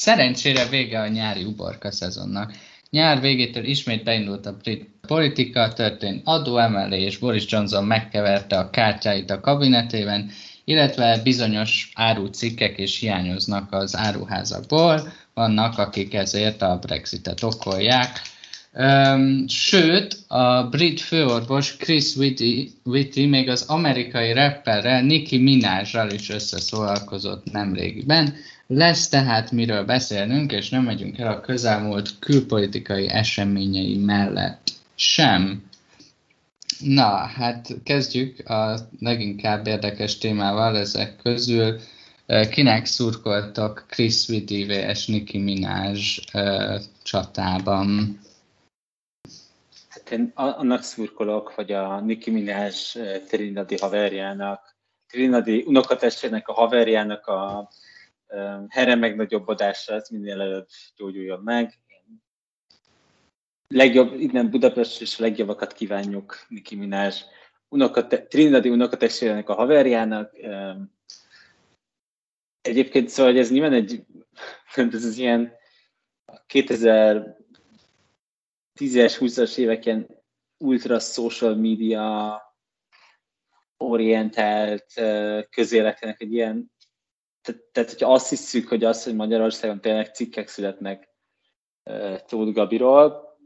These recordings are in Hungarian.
Szerencsére vége a nyári uborka szezonnak. Nyár végétől ismét beindult a brit politika, történt adóemelés, Boris Johnson megkeverte a kártyáit a kabinetében, illetve bizonyos árucikkek is hiányoznak az áruházakból, vannak, akik ezért a Brexitet okolják. Sőt, a brit főorvos Chris Whitty, Whitty még az amerikai rapperrel Nicki Minajral is összeszólalkozott nemrégiben. Lesz tehát miről beszélnünk, és nem megyünk el a közelmúlt külpolitikai eseményei mellett sem. Na, hát kezdjük a leginkább érdekes témával ezek közül. Kinek szurkoltak Chris Whitty és Nicki Minaj csatában? Hát én annak szurkolok, hogy a Nicki Minaj Trinidadi haverjának, Trinidadi unokatestvének a haverjának a herre megnagyobbodásra, ez minél előbb gyógyuljon meg. Legjobb, innen Budapest és a legjobbakat kívánjuk Nicki Minaj unokate, Trinidadi unokatestvének a haverjának. Egyébként szóval ez nyilván egy, ez az ilyen 2010-es, 20-as évek ultra social media orientált közéletének egy ilyen tehát, tehát, hogyha azt hiszük, hogy az, hogy Magyarországon tényleg cikkek születnek Tóth Gabiról,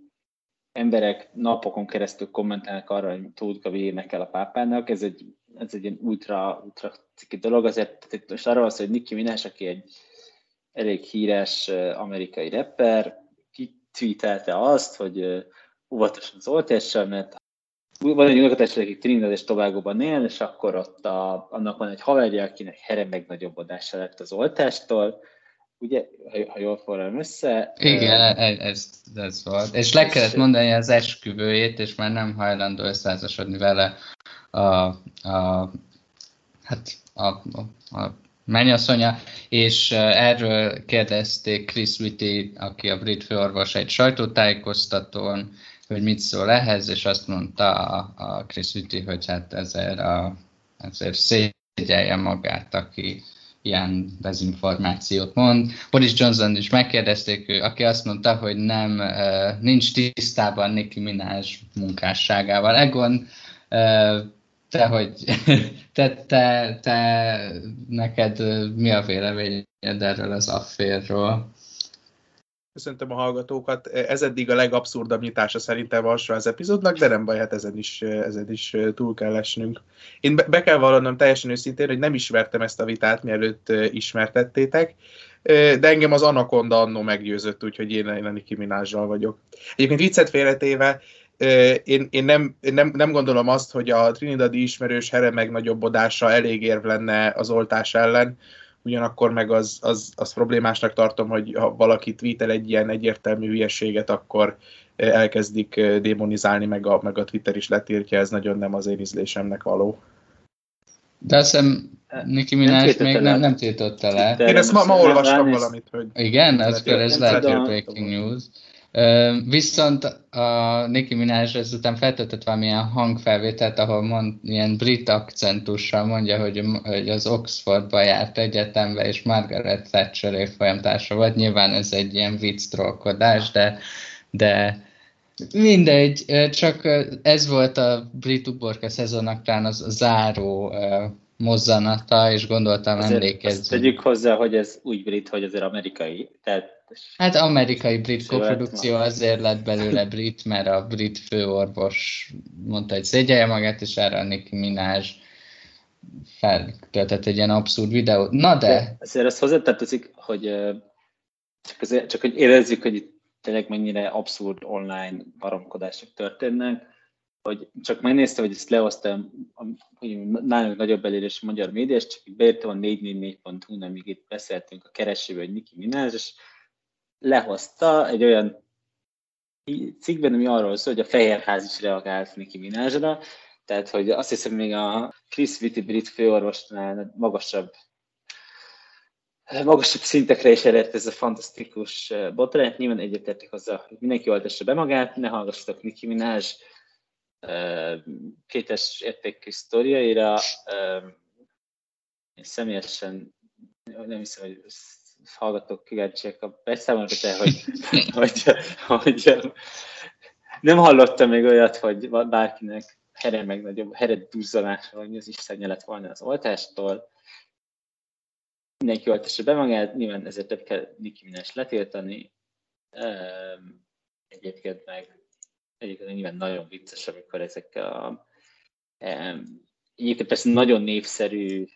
emberek napokon keresztül kommentelnek arra, hogy Tóth Gabi énekel a pápának, ez egy, ez egy ilyen ultra, ultra cikki dolog, azért tehát most arról az, hogy Nicki Minaj, aki egy elég híres amerikai rapper, kitweetelte azt, hogy óvatosan az oltással, mert van egy unokatestvére, aki Trinidad és Tobago-ban él, és akkor ott a, annak van egy haverja, akinek here megnagyobbodása lett az oltástól, ugye, ha, ha jól forralom össze. Igen, uh, ez, ez volt. És le kellett mondani az esküvőjét, és már nem hajlandó összeházasodni vele a, a, hát a, a, a mennyasszonya, és erről kérdezték Chris Whitty, aki a brit főorvos egy sajtótájékoztatón, hogy mit szól ehhez, és azt mondta a, a Chris Whitty, hogy hát ezért, a, ezért szégyelje magát, aki ilyen dezinformációt mond. Boris Johnson is megkérdezték, ő, aki azt mondta, hogy nem, nincs tisztában Nicki Minaj munkásságával. Egon, te hogy, te, te, te, neked mi a véleményed erről az afférről? Köszöntöm a hallgatókat. Ez eddig a legabszurdabb nyitása szerintem alsó az epizódnak, de nem baj, hát ezen is, ezen is túl kell esnünk. Én be, be kell vallanom teljesen őszintén, hogy nem ismertem ezt a vitát, mielőtt ismertettétek, de engem az Anaconda annó meggyőzött, úgyhogy én, Nicki Minázsal vagyok. Egyébként viccet félretéve, én, én, nem, én nem, nem gondolom azt, hogy a Trinidadi ismerős here megnagyobbоdása elég érv lenne az oltás ellen, ugyanakkor meg az, az, az problémásnak tartom, hogy ha valaki tweetel egy ilyen egyértelmű hülyeséget, akkor eh, elkezdik eh, démonizálni, meg a, meg a Twitter is letiltja, ez nagyon nem az én ízlésemnek való. De azt hiszem Nicki Minaj még nem, nem tiltotta le. Én ezt ma, ma olvastam valamit, hogy... Igen, ez, ez lehet, hogy breaking news. Viszont a Nicki Minaj ezután feltöltött valamilyen hangfelvételt, ahol mond, ilyen brit akcentussal mondja, hogy, hogy az Oxfordba járt egyetembe, és Margaret Thatcher évfolyamtársa volt. Nyilván ez egy ilyen vicc trollkodás, de, de mindegy, csak ez volt a brit uborka szezonnak talán az záró mozzanata, és gondoltam emlékezni. Tegyük hozzá, hogy ez úgy brit, hogy azért amerikai. Tehát Hát amerikai-brit koprodukció azért lett belőle brit, mert a brit főorvos mondta, hogy szégyelje magát, és erre a Nicki Minaj feltöltett egy ilyen abszurd videót. Na de... de azért ezt hozzátartozik, hogy csak, azért, csak hogy érezzük, hogy itt tényleg mennyire abszurd online baromkodások történnek, hogy csak megnéztem, hogy ezt lehoztam, hogy nálunk nagyobb elérés a magyar média, és csak beírtam a 444.hu, amíg itt beszéltünk a keresőbe, hogy Nicki Minaj, és lehozta egy olyan cikkben, ami arról szól, hogy a Fehérház is reagált Nicki Minajra, tehát hogy azt hiszem még a Chris Whitty brit főorvosnál magasabb magasabb szintekre is elért ez a fantasztikus botrány. Nyilván egyetértek azzal, hogy mindenki oltassa be magát, ne hallgassatok Nicki Minaj kétes értékű sztoriaira. Én személyesen nem hiszem, hogy hallgatók kíváncsiak a beszámolót, hogy, hogy, hogy, nem hallottam még olyat, hogy bárkinek here meg nagyobb, here duzzanása, vagy az Isten lett volna az oltástól. Mindenki oltassa be magát, nyilván ezért több kell Nicki Minaj letiltani. Egyébként meg egyébként nyilván nagyon vicces, amikor ezekkel a egyébként persze nagyon népszerű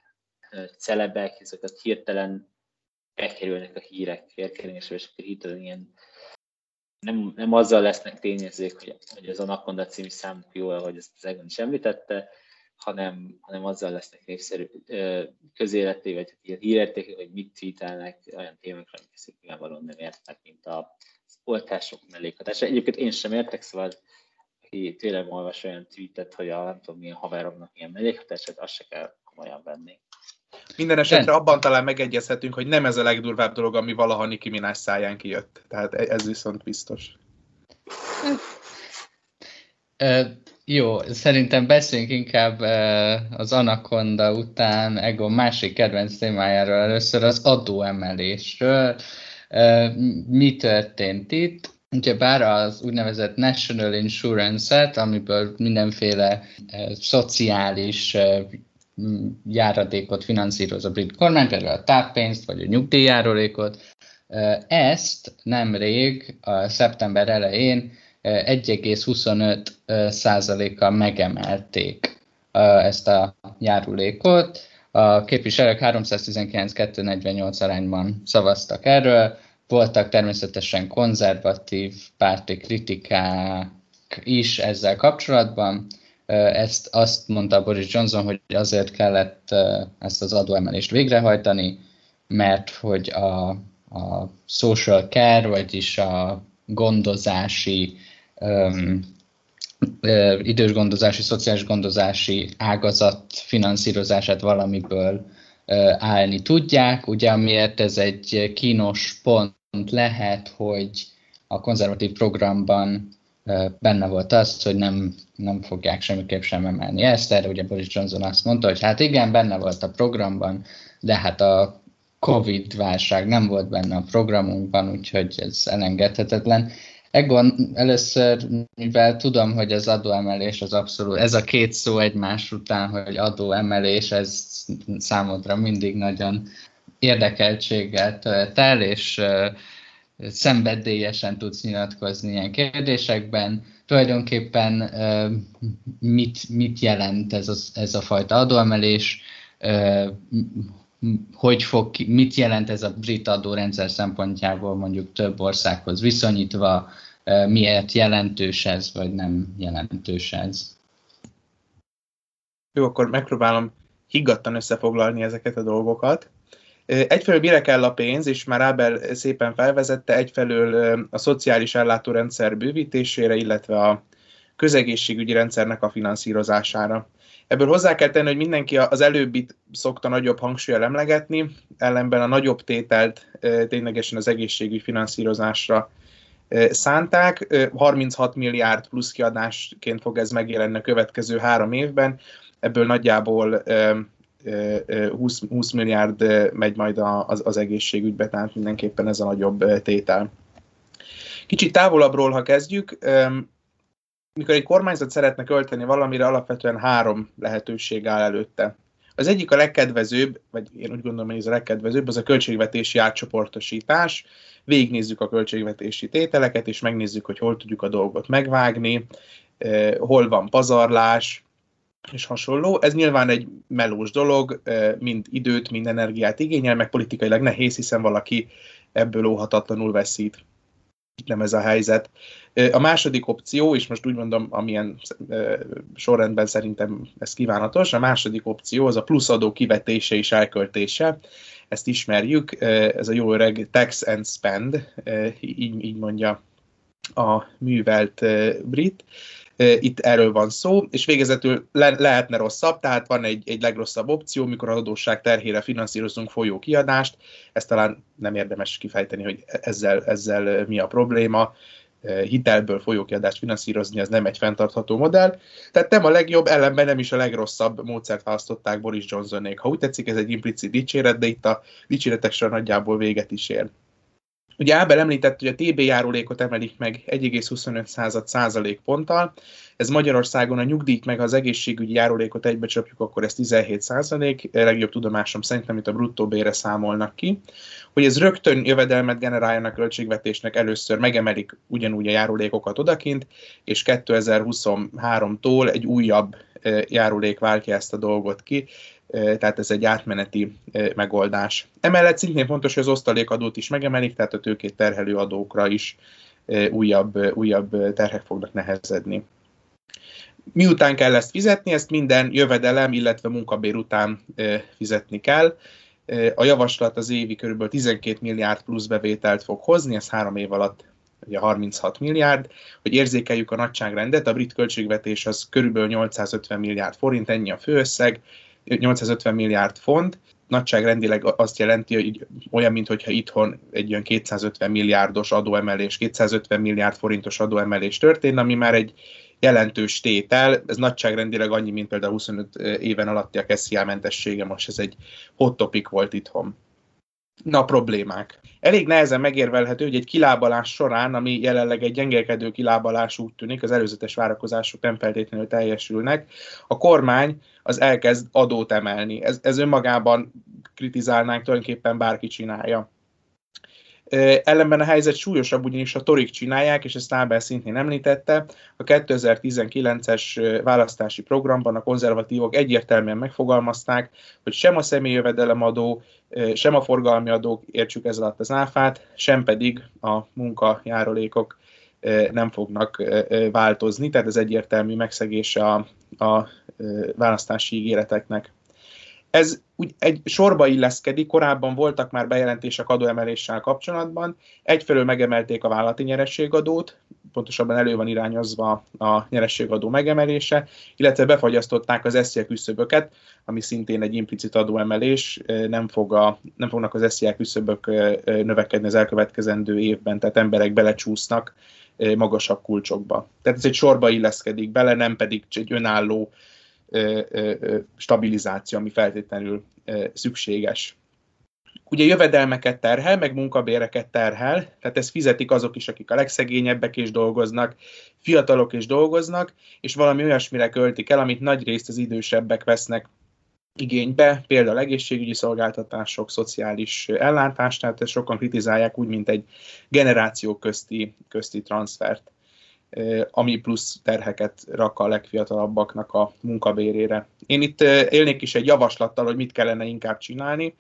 celebek, ezeket hirtelen elkerülnek a hírek érkelésre, és akkor hirtelen ilyen nem, nem azzal lesznek tényezők, hogy, hogy az Anaconda című számuk jó, ahogy ezt az Egon is említette, hanem, hanem azzal lesznek népszerű közéleti, vagy ilyen hírértékek, hogy mit tweetelnek olyan témákra, amik nyilvánvalóan nem értnek, mint a oltások mellékhatása. Egyébként én sem értek, szóval aki tényleg olvas olyan tweetet, hogy a nem tudom milyen haveromnak milyen mellékhatását, azt se kell komolyan venni. Minden esetre abban talán megegyezhetünk, hogy nem ez a legdurvább dolog, ami valaha Nicki Minaj száján kijött. Tehát e- ez viszont biztos. Jó, szerintem beszéljünk inkább az Anaconda után Ego másik kedvenc témájáról először az adóemelésről. Mi történt itt? Ugye bár az úgynevezett National Insurance-et, amiből mindenféle szociális járadékot finanszíroz a brit kormány, például a táppénzt vagy a nyugdíjjárulékot. Ezt nemrég, a szeptember elején 1,25 százalékkal megemelték ezt a járulékot. A képviselők 319-248 arányban szavaztak erről. Voltak természetesen konzervatív párti kritikák is ezzel kapcsolatban. Ezt azt mondta Boris Johnson, hogy azért kellett ezt az adóemelést végrehajtani, mert hogy a, a social care, vagyis a gondozási, um, idős gondozási, szociális gondozási ágazat finanszírozását valamiből uh, állni tudják. Ugye amiért ez egy kínos pont lehet, hogy a konzervatív programban benne volt az, hogy nem, nem fogják semmiképp sem emelni ezt. Erre ugye Boris Johnson azt mondta, hogy hát igen, benne volt a programban, de hát a Covid válság nem volt benne a programunkban, úgyhogy ez elengedhetetlen. Egon, először, mivel tudom, hogy az adóemelés az abszolút, ez a két szó egymás után, hogy adóemelés, ez számodra mindig nagyon érdekeltséggel tölt el, és szenvedélyesen tudsz nyilatkozni ilyen kérdésekben. Tulajdonképpen mit, mit jelent ez a, ez a fajta adóemelés, hogy fog, mit jelent ez a brit adórendszer szempontjából mondjuk több országhoz viszonyítva, miért jelentős ez, vagy nem jelentős ez? Jó, akkor megpróbálom higgadtan összefoglalni ezeket a dolgokat. Egyfelől mire kell a pénz, és már Ábel szépen felvezette, egyfelől a szociális ellátórendszer bővítésére, illetve a közegészségügyi rendszernek a finanszírozására. Ebből hozzá kell tenni, hogy mindenki az előbbit szokta nagyobb hangsúlyal emlegetni, ellenben a nagyobb tételt ténylegesen az egészségügyi finanszírozásra szánták. 36 milliárd plusz kiadásként fog ez megjelenni a következő három évben, ebből nagyjából 20, 20 milliárd megy majd az, az egészségügybe, tehát mindenképpen ez a nagyobb tétel. Kicsit távolabbról, ha kezdjük, mikor egy kormányzat szeretne költeni valamire, alapvetően három lehetőség áll előtte. Az egyik a legkedvezőbb, vagy én úgy gondolom, hogy ez a legkedvezőbb, az a költségvetési átcsoportosítás. Végignézzük a költségvetési tételeket, és megnézzük, hogy hol tudjuk a dolgot megvágni, hol van pazarlás, és hasonló. Ez nyilván egy melós dolog, mind időt, mind energiát igényel, meg politikailag nehéz, hiszen valaki ebből óhatatlanul veszít. Nem ez a helyzet. A második opció, és most úgy mondom, amilyen sorrendben szerintem ez kívánatos, a második opció az a pluszadó kivetése és elköltése. Ezt ismerjük, ez a jó öreg tax and spend, így, így mondja a művelt brit itt erről van szó, és végezetül le, lehetne rosszabb, tehát van egy, egy legrosszabb opció, mikor az adósság terhére finanszírozunk folyó kiadást, ezt talán nem érdemes kifejteni, hogy ezzel, ezzel mi a probléma, hitelből folyókiadást finanszírozni, ez nem egy fenntartható modell. Tehát nem a legjobb, ellenben nem is a legrosszabb módszert választották Boris Johnsonék. Ha úgy tetszik, ez egy implicit dicséret, de itt a dicséretek nagyjából véget is ér. Ugye Ábel említett, hogy a TB járulékot emelik meg 1,25 százalék ponttal. Ez Magyarországon a nyugdíjt meg az egészségügyi járulékot egybecsapjuk, akkor ez 17 százalék. Legjobb tudomásom szerint, amit a bruttó bére számolnak ki. Hogy ez rögtön jövedelmet generáljanak költségvetésnek, először megemelik ugyanúgy a járulékokat odakint, és 2023-tól egy újabb eh, járulék váltja ezt a dolgot ki tehát ez egy átmeneti megoldás. Emellett szintén fontos, hogy az osztalékadót is megemelik, tehát a tőkét terhelő adókra is újabb, újabb terhek fognak nehezedni. Miután kell ezt fizetni, ezt minden jövedelem, illetve munkabér után fizetni kell. A javaslat az évi kb. 12 milliárd plusz bevételt fog hozni, ez három év alatt ugye 36 milliárd, hogy érzékeljük a nagyságrendet, a brit költségvetés az körülbelül 850 milliárd forint, ennyi a főösszeg, 850 milliárd font, nagyságrendileg azt jelenti, hogy olyan, mintha itthon egy olyan 250 milliárdos adóemelés, 250 milliárd forintos adóemelés történne, ami már egy jelentős tétel, ez nagyságrendileg annyi, mint például 25 éven alatti a SZIA mentessége, most ez egy hot topic volt itthon. Na, problémák. Elég nehezen megérvelhető, hogy egy kilábalás során, ami jelenleg egy gyengelkedő kilábalás úgy tűnik, az előzetes várakozások nem feltétlenül teljesülnek, a kormány az elkezd adót emelni. Ez, ez önmagában kritizálnánk, tulajdonképpen bárki csinálja. Ellenben a helyzet súlyosabb, ugyanis a torik csinálják, és ezt Ábel szintén említette. A 2019-es választási programban a konzervatívok egyértelműen megfogalmazták, hogy sem a személyjövedelemadó, sem a forgalmi adók értsük ez alatt az áfát, sem pedig a munkajárulékok nem fognak változni, tehát ez egyértelmű megszegése a, a választási ígéreteknek. Ez úgy egy sorba illeszkedik, korábban voltak már bejelentések adóemeléssel kapcsolatban. Egyfelől megemelték a vállalati nyerességadót, pontosabban elő van irányozva a nyerességadó megemelése, illetve befagyasztották az SZIA küszöböket, ami szintén egy implicit adóemelés, nem, fog a, nem fognak az SZIA küszöbök növekedni az elkövetkezendő évben, tehát emberek belecsúsznak magasabb kulcsokba. Tehát ez egy sorba illeszkedik bele, nem pedig egy önálló stabilizáció, ami feltétlenül szükséges. Ugye jövedelmeket terhel, meg munkabéreket terhel, tehát ezt fizetik azok is, akik a legszegényebbek és dolgoznak, fiatalok és dolgoznak, és valami olyasmire költik el, amit nagy részt az idősebbek vesznek igénybe, például egészségügyi szolgáltatások, szociális ellátás, tehát ezt sokan kritizálják úgy, mint egy generáció közti, közti transfert ami plusz terheket rak a legfiatalabbaknak a munkabérére. Én itt élnék is egy javaslattal, hogy mit kellene inkább csinálni.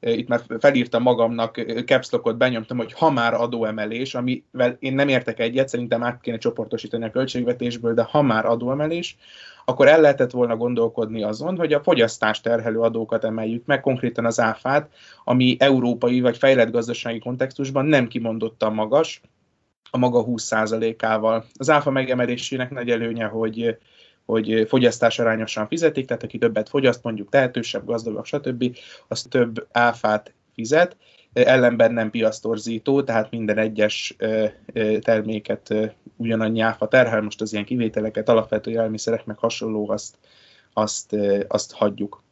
Itt már felírtam magamnak, capslockot benyomtam, hogy ha már adóemelés, amivel én nem értek egyet, szerintem át kéne csoportosítani a költségvetésből, de ha már adóemelés, akkor el lehetett volna gondolkodni azon, hogy a fogyasztás terhelő adókat emeljük meg, konkrétan az áfát, ami európai vagy fejlett gazdasági kontextusban nem kimondottan magas, a maga 20%-ával. Az áfa megemelésének nagy előnye, hogy hogy fogyasztás arányosan fizetik, tehát aki többet fogyaszt, mondjuk tehetősebb, gazdagabb, stb., az több áfát fizet, ellenben nem piasztorzító, tehát minden egyes terméket ugyanannyi áfa terhel, most az ilyen kivételeket, alapvető élelmiszerek, meg hasonló, azt, azt, azt hagyjuk.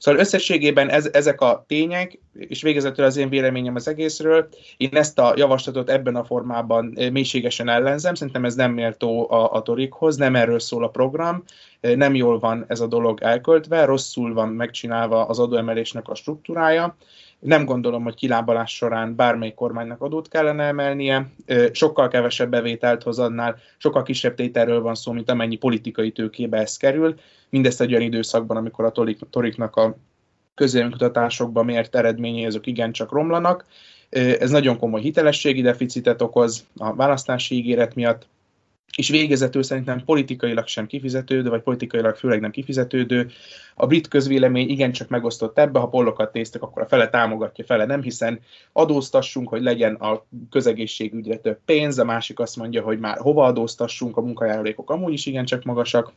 Szóval összességében ez, ezek a tények, és végezetül az én véleményem az egészről, én ezt a javaslatot ebben a formában eh, mélységesen ellenzem, szerintem ez nem méltó a, a torikhoz, nem erről szól a program, eh, nem jól van ez a dolog elköltve, rosszul van megcsinálva az adóemelésnek a struktúrája, nem gondolom, hogy kilábalás során bármelyik kormánynak adót kellene emelnie, sokkal kevesebb bevételt hoz annál, sokkal kisebb tételről van szó, mint amennyi politikai tőkébe ez kerül, mindezt egy olyan időszakban, amikor a toriknak a közélműkutatásokban mért eredményei azok igencsak romlanak. Ez nagyon komoly hitelességi deficitet okoz a választási ígéret miatt, és végezetül szerintem politikailag sem kifizetődő, vagy politikailag főleg nem kifizetődő. A brit közvélemény igencsak megosztott ebbe, ha pollokat néztek, akkor a fele támogatja, fele nem, hiszen adóztassunk, hogy legyen a közegészségügyre több pénz, a másik azt mondja, hogy már hova adóztassunk, a munkajárulékok amúgy is igencsak magasak.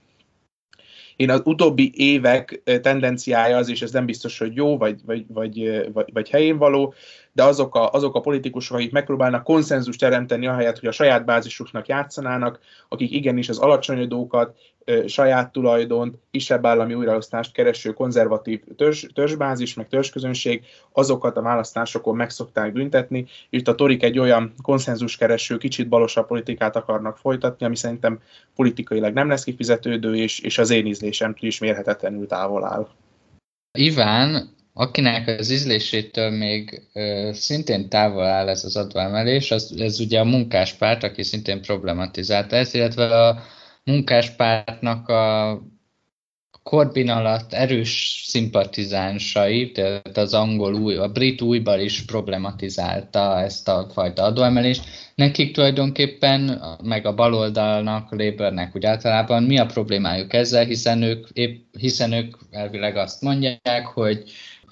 Én az utóbbi évek tendenciája az, és ez nem biztos, hogy jó, vagy, vagy, vagy, vagy, vagy helyén való, de azok a, azok a politikusok, akik megpróbálnak konszenzus teremteni, ahelyett, hogy a saját bázisuknak játszanának, akik igenis az alacsony adókat, saját tulajdont, kisebb állami újraosztást kereső konzervatív törzs, törzsbázis, meg törzsközönség, azokat a választásokon meg szokták büntetni, itt a Torik egy olyan konszenzus kereső, kicsit balosabb politikát akarnak folytatni, ami szerintem politikailag nem lesz kifizetődő, és, és az én ízlésemtől is mérhetetlenül távol áll. Iván, akinek az ízlésétől még ö, szintén távol áll ez az adóemelés, az, ez ugye a munkáspárt, aki szintén problematizálta ezt, illetve a munkáspártnak a Corbyn alatt erős szimpatizánsai, tehát az angol új, a brit újban is problematizálta ezt a fajta adóemelést. Nekik tulajdonképpen, meg a baloldalnak, Labournek úgy általában mi a problémájuk ezzel, hiszen ők, épp, hiszen ők elvileg azt mondják, hogy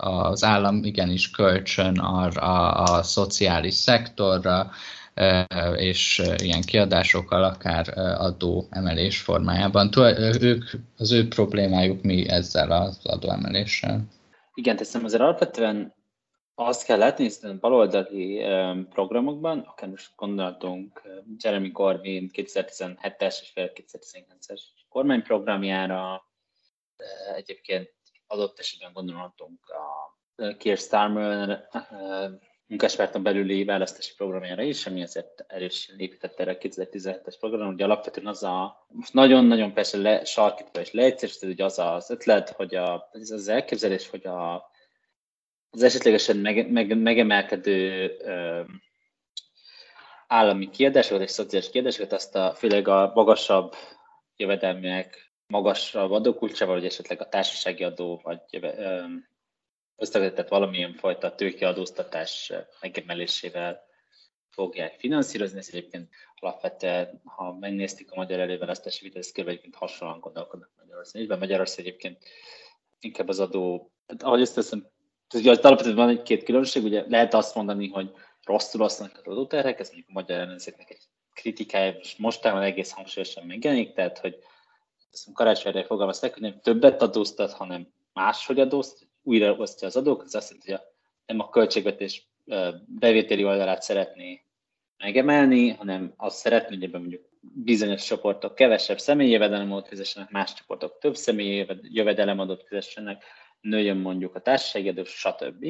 az állam igenis kölcsön arra a, a szociális szektorra, és ilyen kiadásokkal, akár adó emelés formájában. Ők, az ő problémájuk mi ezzel az adóemeléssel? Igen, teszem azért alapvetően azt kell látni, hiszen baloldali programokban, akár most gondoltunk Jeremy Corbyn 2017-es és 2019-es kormányprogramjára, egyébként adott esetben gondolhatunk a Keir Starmer munkáspárton belüli választási programjára is, ami azért erősen épített erre a 2017-es program, ugye alapvetően az a, most nagyon-nagyon persze le, sarkítva és leegyszerűsítve, hogy az az ötlet, hogy a, ez az elképzelés, hogy a, az esetlegesen meg, meg, megemelkedő ö, állami kiadásokat és szociális kiadásokat, azt a, főleg a magasabb jövedelműek magasabb adókulcsával, vagy esetleg a társasági adó, vagy ö, összevetett valamilyen fajta tőkeadóztatás megemelésével fogják finanszírozni. Ez egyébként alapvetően, ha megnéztük a magyar előválasztási kb. egyébként hasonlóan gondolkodnak Magyarországon. Így Magyarország egyébként inkább az adó, hát ahogy ezt teszem, ugye alapvetően van egy-két különbség, ugye lehet azt mondani, hogy rosszul osztanak az adóterhek, ez mondjuk a magyar ellenzéknek egy kritikája, és mostában egész hangsúlyosan megjelenik, tehát hogy ezt karácsonyra fogalmazták, hogy nem többet adóztat, hanem máshogy adóztat, újra osztja az adók, az azt jelenti, hogy nem a költségvetés bevételi oldalát szeretné megemelni, hanem azt szeretné, hogy ebben mondjuk bizonyos csoportok kevesebb személyi jövedelemadót fizessenek, más csoportok több személyi jövedelemadót fizessenek, nőjön mondjuk a társasági adó, stb.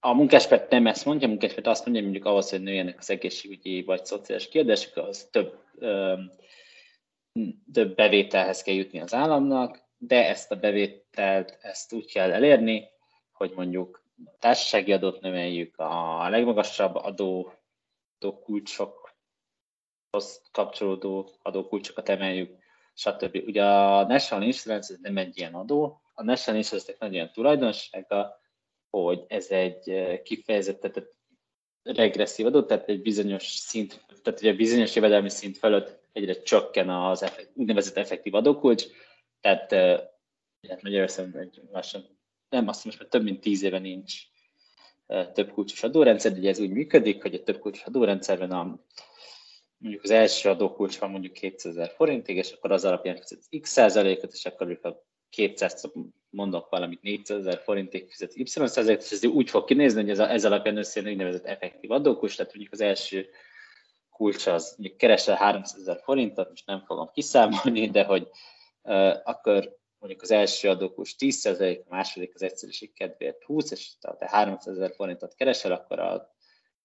A munkáspárt nem ezt mondja, a munkáspárt azt mondja, hogy mondjuk ahhoz, hogy nőjenek az egészségügyi vagy szociális kiadások, az több, ö, több bevételhez kell jutni az államnak, de ezt a bevételt ezt úgy kell elérni, hogy mondjuk a társasági adót növeljük, a legmagasabb adó, adókulcsokhoz kapcsolódó adókulcsokat emeljük, stb. Ugye a National Insurance ez nem egy ilyen adó, a National Insurance-nek nagy ilyen tulajdonsága, hogy ez egy kifejezetten regresszív adó, tehát egy bizonyos szint, tehát egy bizonyos jövedelmi szint fölött egyre csökken az effekt, úgynevezett effektív adókulcs, tehát hát Magyarországon egy lassan, nem azt most már több mint tíz éve nincs több kulcsos adórendszer, de ez úgy működik, hogy a több kulcsos adórendszerben a, mondjuk az első adókulcs van mondjuk 200 ezer forintig, és akkor az alapján fizet x százalékot, és akkor a 200 mondok valamit 400 ezer forintig fizet y százalékot, és ez úgy fog kinézni, hogy ez, a, ez alapján összejön úgynevezett effektív adókulcs, tehát mondjuk az első kulcs az, mondjuk keresel 300 ezer forintot, most nem fogom kiszámolni, de hogy akkor mondjuk az első adókus 10%, a második az egyszerűség kedvéért 20, és te 300 ezer forintot keresel, akkor a,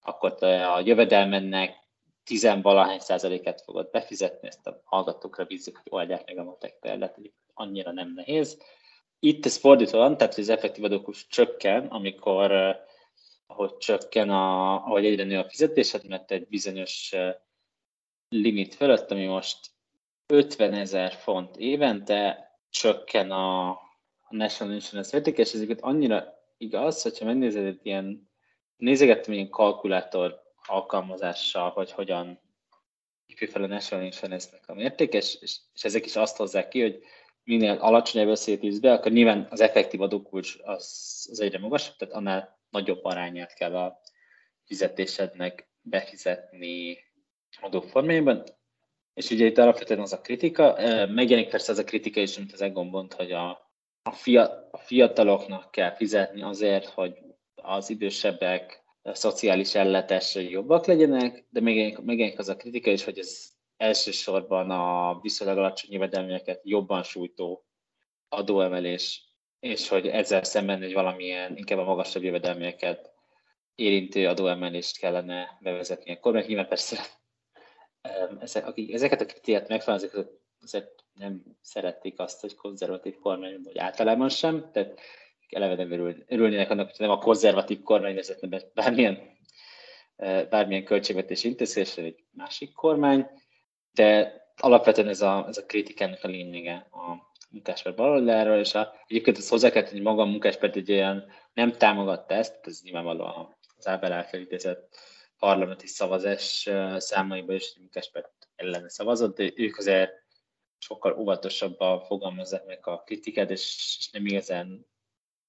akkor te a jövedelmennek tizenvalahány százaléket fogod befizetni, ezt a hallgatókra bízzuk, hogy oldják meg a matek példát, annyira nem nehéz. Itt ez fordítva van, tehát az effektív adókus csökken, amikor ahogy csökken, a, ahogy egyre nő a fizetésed, mert egy bizonyos limit fölött, ami most 50 ezer font évente csökken a, National Insurance értéke, és ezeket annyira igaz, hogyha megnézed egy ilyen, nézegettem ilyen kalkulátor alkalmazással, hogy hogyan hívja fel a National Insurance-nek a mértéke, és, és, és, ezek is azt hozzák ki, hogy minél alacsonyabb összét be, akkor nyilván az effektív adókulcs az, az egyre magasabb, tehát annál nagyobb arányát kell a fizetésednek befizetni adóformájában. És ugye itt alapvetően az a kritika, megjelenik persze az a kritika is, amit az Egon mond, hogy a, a, fiat, a fiataloknak kell fizetni azért, hogy az idősebbek szociális ellátásai jobbak legyenek, de még az a kritika is, hogy ez elsősorban a viszonylag alacsony jövedelmeket jobban sújtó adóemelés, és hogy ezzel szemben egy valamilyen inkább a magasabb jövedelmeket érintő adóemelést kellene bevezetni a kormány. Nyilván persze ezek, akik ezeket a kritériát megfelelően, azért nem szerették azt, hogy konzervatív kormány, vagy általában sem, tehát eleve nem örül, örülnének annak, hogy nem a konzervatív kormány vezetne be bármilyen, bármilyen költségvetési intézkedésre egy másik kormány, de alapvetően ez a, ez a kritikának a lényege a munkáspárt baloldáról, és a, egyébként ezt hozzá kell hogy maga a munkáspárt egy olyan nem támogatta ezt, ez nyilvánvalóan az Ábel által idézett parlamenti szavazás számaiban is a munkáspárt ellene szavazott, de ők azért sokkal óvatosabban fogalmazzák meg a kritikát, és nem igazán,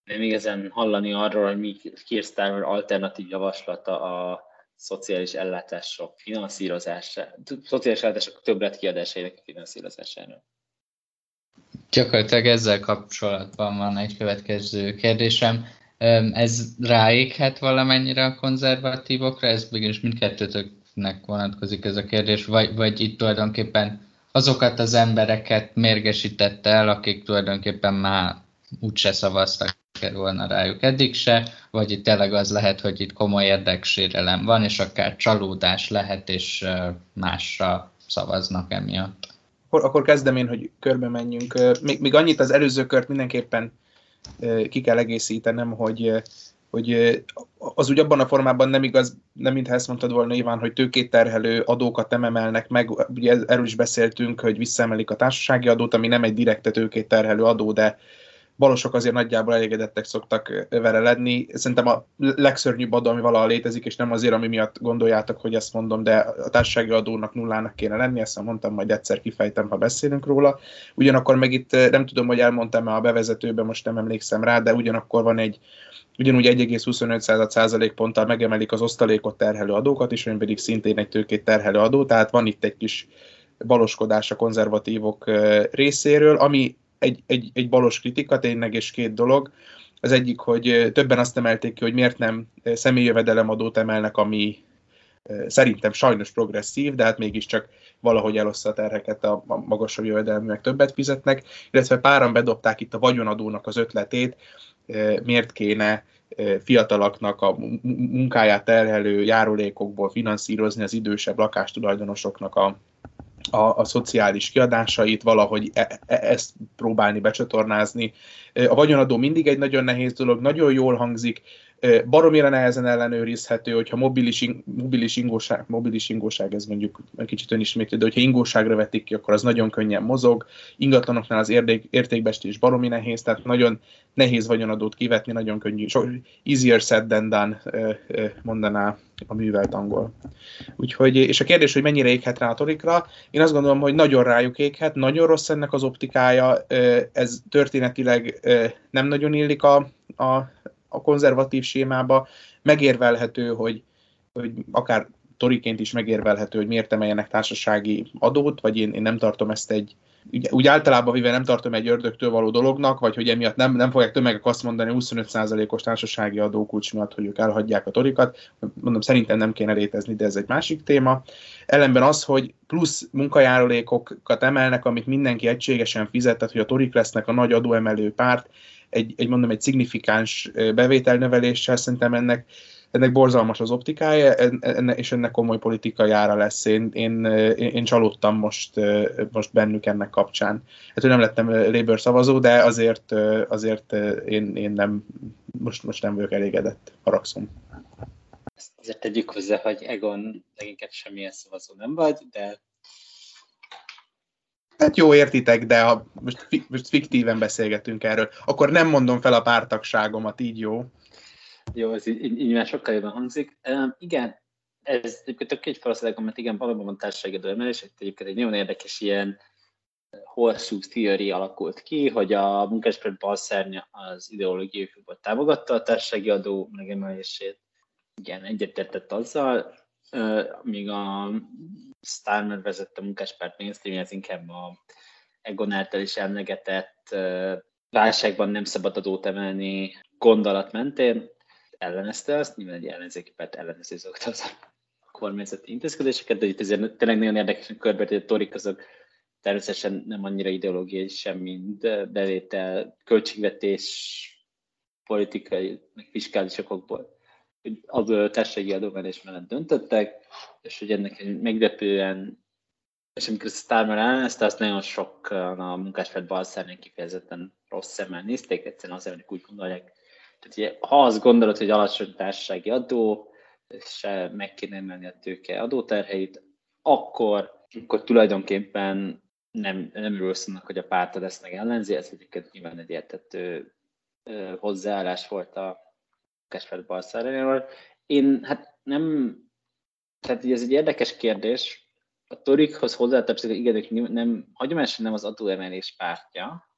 nem igazán hallani arról, hogy mi Kirstár alternatív javaslata a szociális ellátások finanszírozása, szociális ellátások többlet kiadásainak a finanszírozására. Gyakorlatilag ezzel kapcsolatban van egy következő kérdésem. Ez ráéghet valamennyire a konzervatívokra? Ez mégis mindkettőtöknek vonatkozik ez a kérdés, vagy, vagy itt tulajdonképpen azokat az embereket mérgesítette el, akik tulajdonképpen már úgyse szavaztak volna rájuk eddig se, vagy itt tényleg az lehet, hogy itt komoly érdeksérelem van, és akár csalódás lehet, és másra szavaznak emiatt. Akkor, akkor kezdem én, hogy körbe menjünk. Még, még annyit az előző kört mindenképpen ki kell egészítenem, hogy hogy az úgy abban a formában nem igaz, nem mintha ezt mondtad volna Iván, hogy tőkét terhelő adókat nem emelnek meg, ugye erről is beszéltünk, hogy visszaemelik a társasági adót, ami nem egy direkte tőkét terhelő adó, de balosok azért nagyjából elégedettek szoktak vele lenni. Szerintem a legszörnyűbb adó, ami valaha létezik, és nem azért, ami miatt gondoljátok, hogy ezt mondom, de a társasági adónak nullának kéne lenni, ezt mondtam, majd egyszer kifejtem, ha beszélünk róla. Ugyanakkor meg itt nem tudom, hogy elmondtam-e a bevezetőben, most nem emlékszem rá, de ugyanakkor van egy ugyanúgy 1,25 százalékponttal megemelik az osztalékot terhelő adókat is, ami pedig szintén egy tőkét terhelő adó, tehát van itt egy kis baloskodás a konzervatívok részéről, ami egy, egy, egy balos kritika tényleg, és két dolog. Az egyik, hogy többen azt emelték ki, hogy miért nem személyjövedelemadót emelnek, ami szerintem sajnos progresszív, de hát mégiscsak valahogy eloszta a terheket a magasabb jövedelműek többet fizetnek, illetve páran bedobták itt a vagyonadónak az ötletét, miért kéne fiatalaknak a munkáját terhelő járulékokból finanszírozni az idősebb lakástulajdonosoknak a, a, a szociális kiadásait, valahogy e, e, ezt próbálni becsatornázni. A vagyonadó mindig egy nagyon nehéz dolog, nagyon jól hangzik, baromira nehezen ellenőrizhető, hogyha mobilis, mobilis, ingóság, mobilis ingóság, ez mondjuk egy kicsit önismétlő, de hogyha ingóságra vetik ki, akkor az nagyon könnyen mozog. Ingatlanoknál az érték, értékbestés baromi nehéz, tehát nagyon nehéz vagyonadót kivetni, nagyon könnyű, so, easier said than done, mondaná a művelt angol. Úgyhogy, és a kérdés, hogy mennyire éghet rá a torikra, én azt gondolom, hogy nagyon rájuk éghet, nagyon rossz ennek az optikája, ez történetileg nem nagyon illik a, a a konzervatív sémába, megérvelhető, hogy, hogy akár toriként is megérvelhető, hogy miért emeljenek társasági adót, vagy én, én nem tartom ezt egy, úgy, úgy általában vive nem tartom egy ördögtől való dolognak, vagy hogy emiatt nem, nem fogják tömegek azt mondani 25%-os társasági adókulcs miatt, hogy ők elhagyják a torikat. Mondom, szerintem nem kéne létezni, de ez egy másik téma. Ellenben az, hogy plusz munkajárulékokat emelnek, amit mindenki egységesen fizet, tehát hogy a torik lesznek a nagy adóemelő párt, egy, egy mondom, egy szignifikáns bevételnöveléssel, szerintem ennek, ennek borzalmas az optikája, enne, és ennek komoly politikai ára lesz. Én, én, én, csalódtam most, most bennük ennek kapcsán. Hát, hogy nem lettem Labour szavazó, de azért, azért én, én nem, most, most nem vagyok elégedett, haragszom. Ezt azért tegyük hozzá, hogy Egon leginkább semmilyen szavazó nem vagy, de Hát jó, értitek, de ha most, most fiktíven beszélgetünk erről, akkor nem mondom fel a pártagságomat, így jó. Jó, ez így, így már sokkal jobban hangzik. Um, igen, ez egyébként tök egy felszedek, mert igen, valóban van társasági emelés, egyébként egy nagyon érdekes ilyen hosszú theory alakult ki, hogy a munkáspárt balszárnya az ideológiai főből támogatta a társasági adó megemelését. Igen, egyetértett azzal, míg a Starmer vezette munkáspárt mainstream, ez inkább a Egon által is emlegetett válságban nem szabad adót emelni gondolat mentén. ellenezte azt, nyilván egy ellenzéki párt ellenező szokta az a kormányzati intézkedéseket, de itt azért tényleg nagyon érdekesen körbe, hogy a torik azok természetesen nem annyira ideológiai sem, mint bevétel, költségvetés, politikai, meg fiskális okokból hogy adó társasági adómenés mellett döntöttek, és hogy ennek egy meglepően, és amikor ezt Starmer ellenezte, azt nagyon sok a munkáspárt balszernék kifejezetten rossz szemmel nézték, egyszerűen azért, hogy úgy gondolják. Tehát ugye, ha azt gondolod, hogy alacsony társasági adó, és meg kéne emelni a tőke adóterheit, akkor, akkor tulajdonképpen nem, nem örülsz annak, hogy a pártad ezt meg ellenzi, ez egyébként nyilván egy értető hozzáállás volt a Kesper Barcelonával. Én hát nem, tehát ez egy érdekes kérdés. A Torikhoz hozzátartozik, hogy igen, nem, hagyományosan nem az adóemelés pártja,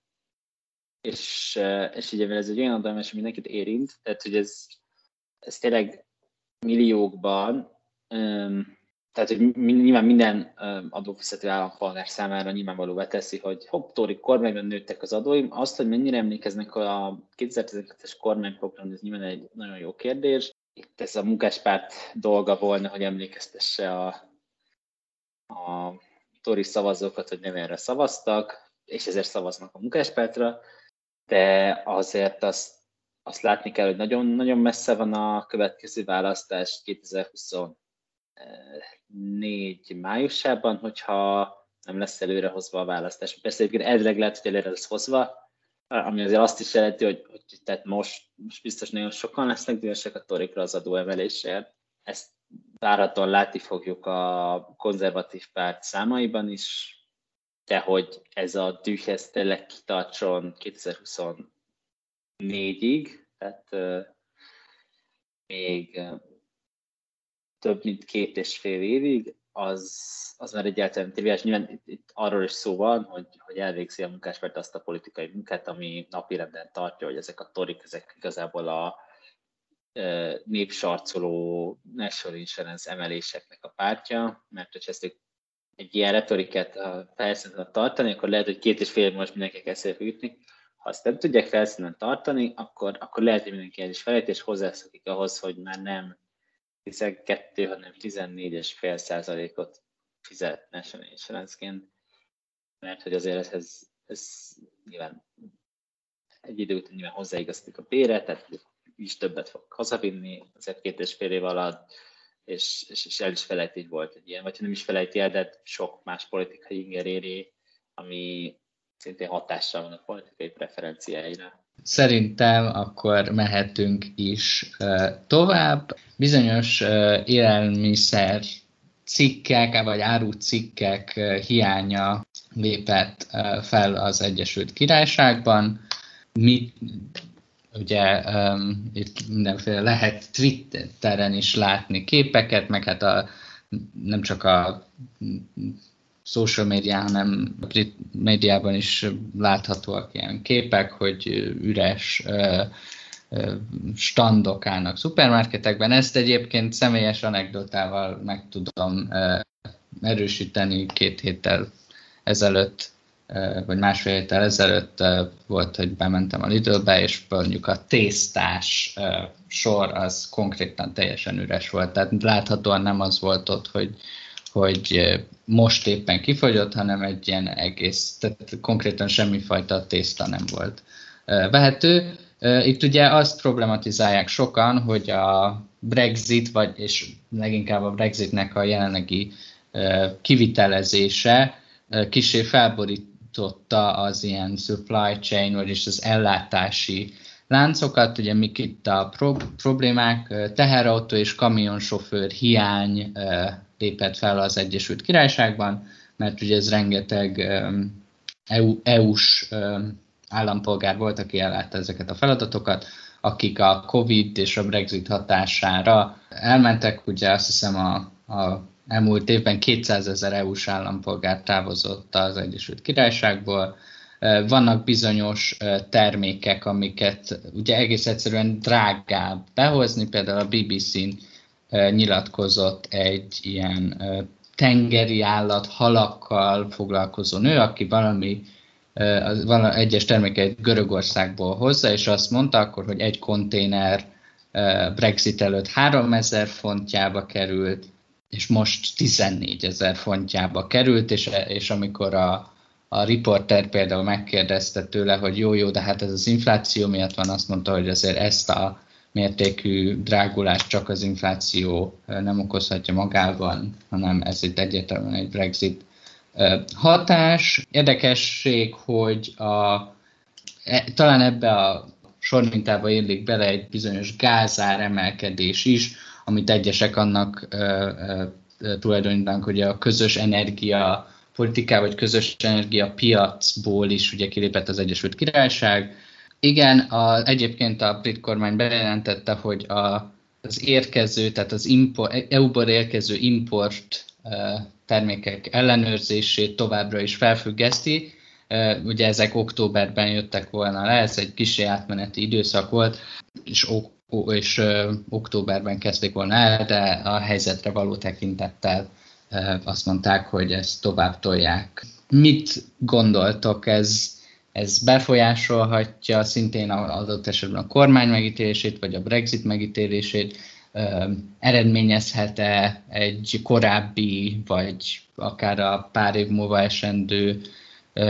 és, és ugye ez egy olyan adóemelés, ami mindenkit érint, tehát hogy ez, ez tényleg milliókban tehát, hogy nyilván minden adófizető állampolgár számára nyilvánvalóvá teszi, hogy hopp, Tóri kormányban nőttek az adóim. Azt, hogy mennyire emlékeznek a 2012-es kormányprogram, ez nyilván egy nagyon jó kérdés. Itt ez a munkáspárt dolga volna, hogy emlékeztesse a, a Tóri szavazókat, hogy nem erre szavaztak, és ezért szavaznak a munkáspártra, de azért azt, azt látni kell, hogy nagyon, nagyon messze van a következő választás 2020 négy májusában, hogyha nem lesz előrehozva a választás. Persze egyébként elvileg lehet, hogy előre lesz hozva, ami azért azt is jelenti, hogy, hogy tehát most, most biztos nagyon sokan lesznek dühösek a torikra az adóemelésért. Ezt várhatóan látni fogjuk a konzervatív párt számaiban is, de hogy ez a düh ez tényleg kitartson 2024-ig, tehát uh, még több mint két és fél évig, az, az már egyáltalán triviális. Nyilván itt, itt arról is szó van, hogy, hogy elvégzi a munkáspárt azt a politikai munkát, ami napirenden tartja, hogy ezek a torik, ezek igazából a e, népsarcoló National Insurance emeléseknek a pártja, mert hogyha ezt egy ilyen retorikát felszínen tartani, akkor lehet, hogy két és fél most mindenki kezd ütni. Ha azt nem tudják felszínen tartani, akkor, akkor lehet, hogy mindenki el is felejt, és hozzászokik ahhoz, hogy már nem 12, hanem 14,5 százalékot fizet National Insurance-ként, mert hogy azért ez, ez nyilván egy idő után nyilván hozzáigaztik a bére, tehát is többet fog hazavinni azért két és fél év alatt, és, és, és el is felejti, hogy volt egy ilyen, vagy ha nem is felejti el, de sok más politikai inger éri, ami szintén hatással van a politikai preferenciáira. Szerintem akkor mehetünk is tovább. Bizonyos élelmiszer cikkek, vagy árucikkek hiánya lépett fel az Egyesült Királyságban. Mi, ugye itt mindenféle lehet Twitteren is látni képeket, meg hát a, nem csak a social médián, hanem brit médiában is láthatóak ilyen képek, hogy üres standok állnak szupermarketekben. Ezt egyébként személyes anekdotával meg tudom erősíteni két héttel ezelőtt, vagy másfél héttel ezelőtt volt, hogy bementem a Lidlbe, és mondjuk a tésztás sor az konkrétan teljesen üres volt. Tehát láthatóan nem az volt ott, hogy hogy most éppen kifogyott, hanem egy ilyen egész, tehát konkrétan semmifajta tészta nem volt vehető. Itt ugye azt problematizálják sokan, hogy a Brexit, vagy és leginkább a Brexitnek a jelenlegi kivitelezése kisé felborította az ilyen supply chain, vagyis az ellátási láncokat. Ugye mik itt a pro- problémák, teherautó és kamionsofőr hiány lépett fel az Egyesült Királyságban, mert ugye ez rengeteg EU, EU-s állampolgár volt, aki ellátta ezeket a feladatokat, akik a Covid és a Brexit hatására elmentek, ugye azt hiszem a, a elmúlt évben 200 ezer EU-s állampolgár távozott az Egyesült Királyságból, vannak bizonyos termékek, amiket ugye egész egyszerűen drágább behozni, például a BBC-n nyilatkozott egy ilyen tengeri állat, halakkal foglalkozó nő, aki valami van egyes termékeit Görögországból hozza, és azt mondta akkor, hogy egy konténer Brexit előtt 3000 fontjába került, és most 14 ezer fontjába került, és, és amikor a, a riporter például megkérdezte tőle, hogy jó, jó, de hát ez az infláció miatt van, azt mondta, hogy azért ezt a mértékű drágulást csak az infláció nem okozhatja magában, hanem ez itt egyértelműen egy Brexit hatás. Érdekesség, hogy a, e, talán ebbe a sormintába érlik bele egy bizonyos gázár emelkedés is, amit egyesek annak ö, tulajdonítanak, hogy a közös energia politiká vagy közös energia piacból is ugye kilépett az Egyesült Királyság. Igen, a, egyébként a brit kormány bejelentette, hogy a, az érkező, tehát az EU-ból érkező import termékek ellenőrzését továbbra is felfüggeszti. Ugye ezek októberben jöttek volna le, ez egy kis átmeneti időszak volt, és, és októberben kezdték volna el, de a helyzetre való tekintettel azt mondták, hogy ezt tovább tolják. Mit gondoltok, ez, ez befolyásolhatja szintén adott esetben a kormány megítélését, vagy a Brexit megítélését, eredményezhet-e egy korábbi, vagy akár a pár év múlva esendő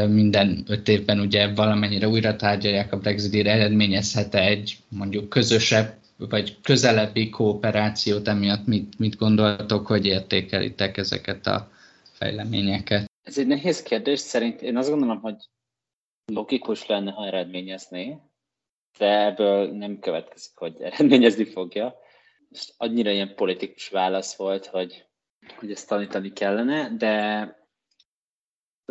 minden öt évben ugye valamennyire újra tárgyalják a Brexit-ére, eredményezhet-e egy mondjuk közösebb vagy közelebbi kooperációt, emiatt mit, mit gondoltok, hogy értékelitek ezeket a fejleményeket? Ez egy nehéz kérdés, szerint én azt gondolom, hogy logikus lenne, ha eredményezné, de ebből nem következik, hogy eredményezni fogja. És annyira ilyen politikus válasz volt, hogy, hogy ezt tanítani kellene, de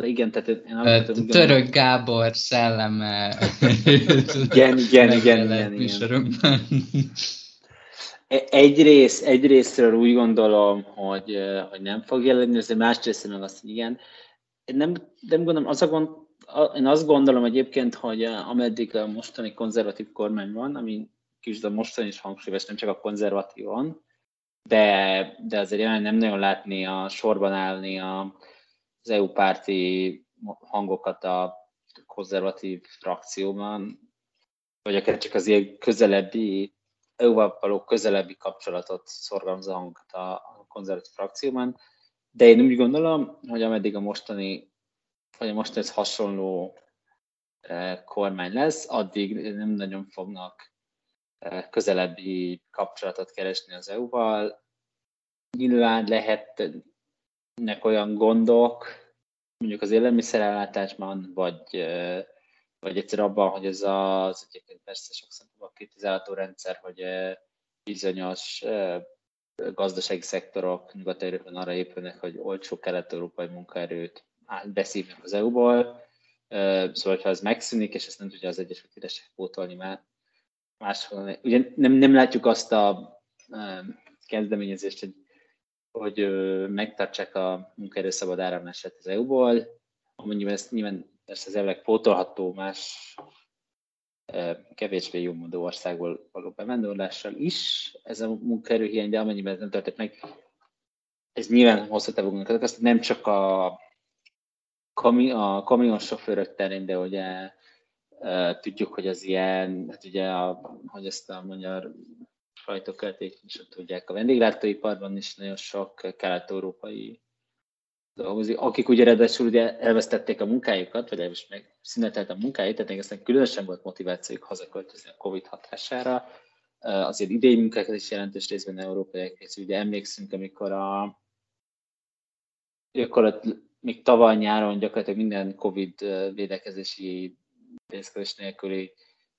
igen, tehát én alapvetően... Török Gábor szelleme. igen, igen, igen, igen, igen. E, egyrészt, egyrésztről úgy gondolom, hogy, hogy nem fog jelenni, azért másrészt meg azt, hogy igen. Nem, nem gondolom, az a gond, én azt gondolom egyébként, hogy ameddig a mostani konzervatív kormány van, ami kis a mostani is hangsúlyos, nem csak a konzervatívan, de, de azért jelen nem nagyon látni a sorban állni a, az EU párti hangokat a konzervatív frakcióban, vagy akár csak az ilyen közelebbi, EU-val való közelebbi kapcsolatot szorgalmazó hangokat a konzervatív frakcióban, de én úgy gondolom, hogy ameddig a mostani, vagy a mostani ez hasonló eh, kormány lesz, addig nem nagyon fognak eh, közelebbi kapcsolatot keresni az EU-val. Nyilván lehet nek olyan gondok, mondjuk az élelmiszerellátásban, vagy, vagy egyszer abban, hogy ez az, egyébként persze sok szempontból kritizálható rendszer, hogy bizonyos gazdasági szektorok nyugat arra épülnek, hogy olcsó kelet-európai munkaerőt beszívnak az EU-ból, szóval ha ez megszűnik, és ezt nem tudja az Egyesült Királyság pótolni már máshol. Ugye nem, nem látjuk azt a kezdeményezést, hogy hogy megtartsák a munkaerő szabad áramlását az EU-ból, amennyiben ezt nyilván persze az elvileg pótolható más kevésbé jó mondó országból való bevándorlással is ez a munkaerőhiány, de amennyiben ez nem történt meg, ez nyilván hosszú távú azt nem csak a, kami, a kamionsofőrök terén, de ugye tudjuk, hogy az ilyen, hát ugye, a, hogy ezt a magyar sajtókelték is tudják. A vendéglátóiparban is nagyon sok kelet-európai dolgozik, akik ugye eredetül ugye elvesztették a munkájukat, vagy elvis meg szünetelt a munkáit, tehát aztán különösen volt motivációjuk hazaköltözni a Covid hatására. Azért idei munkákat is jelentős részben európaiak, és ugye emlékszünk, amikor a akkor még tavaly nyáron gyakorlatilag minden Covid védekezési intézkedés nélküli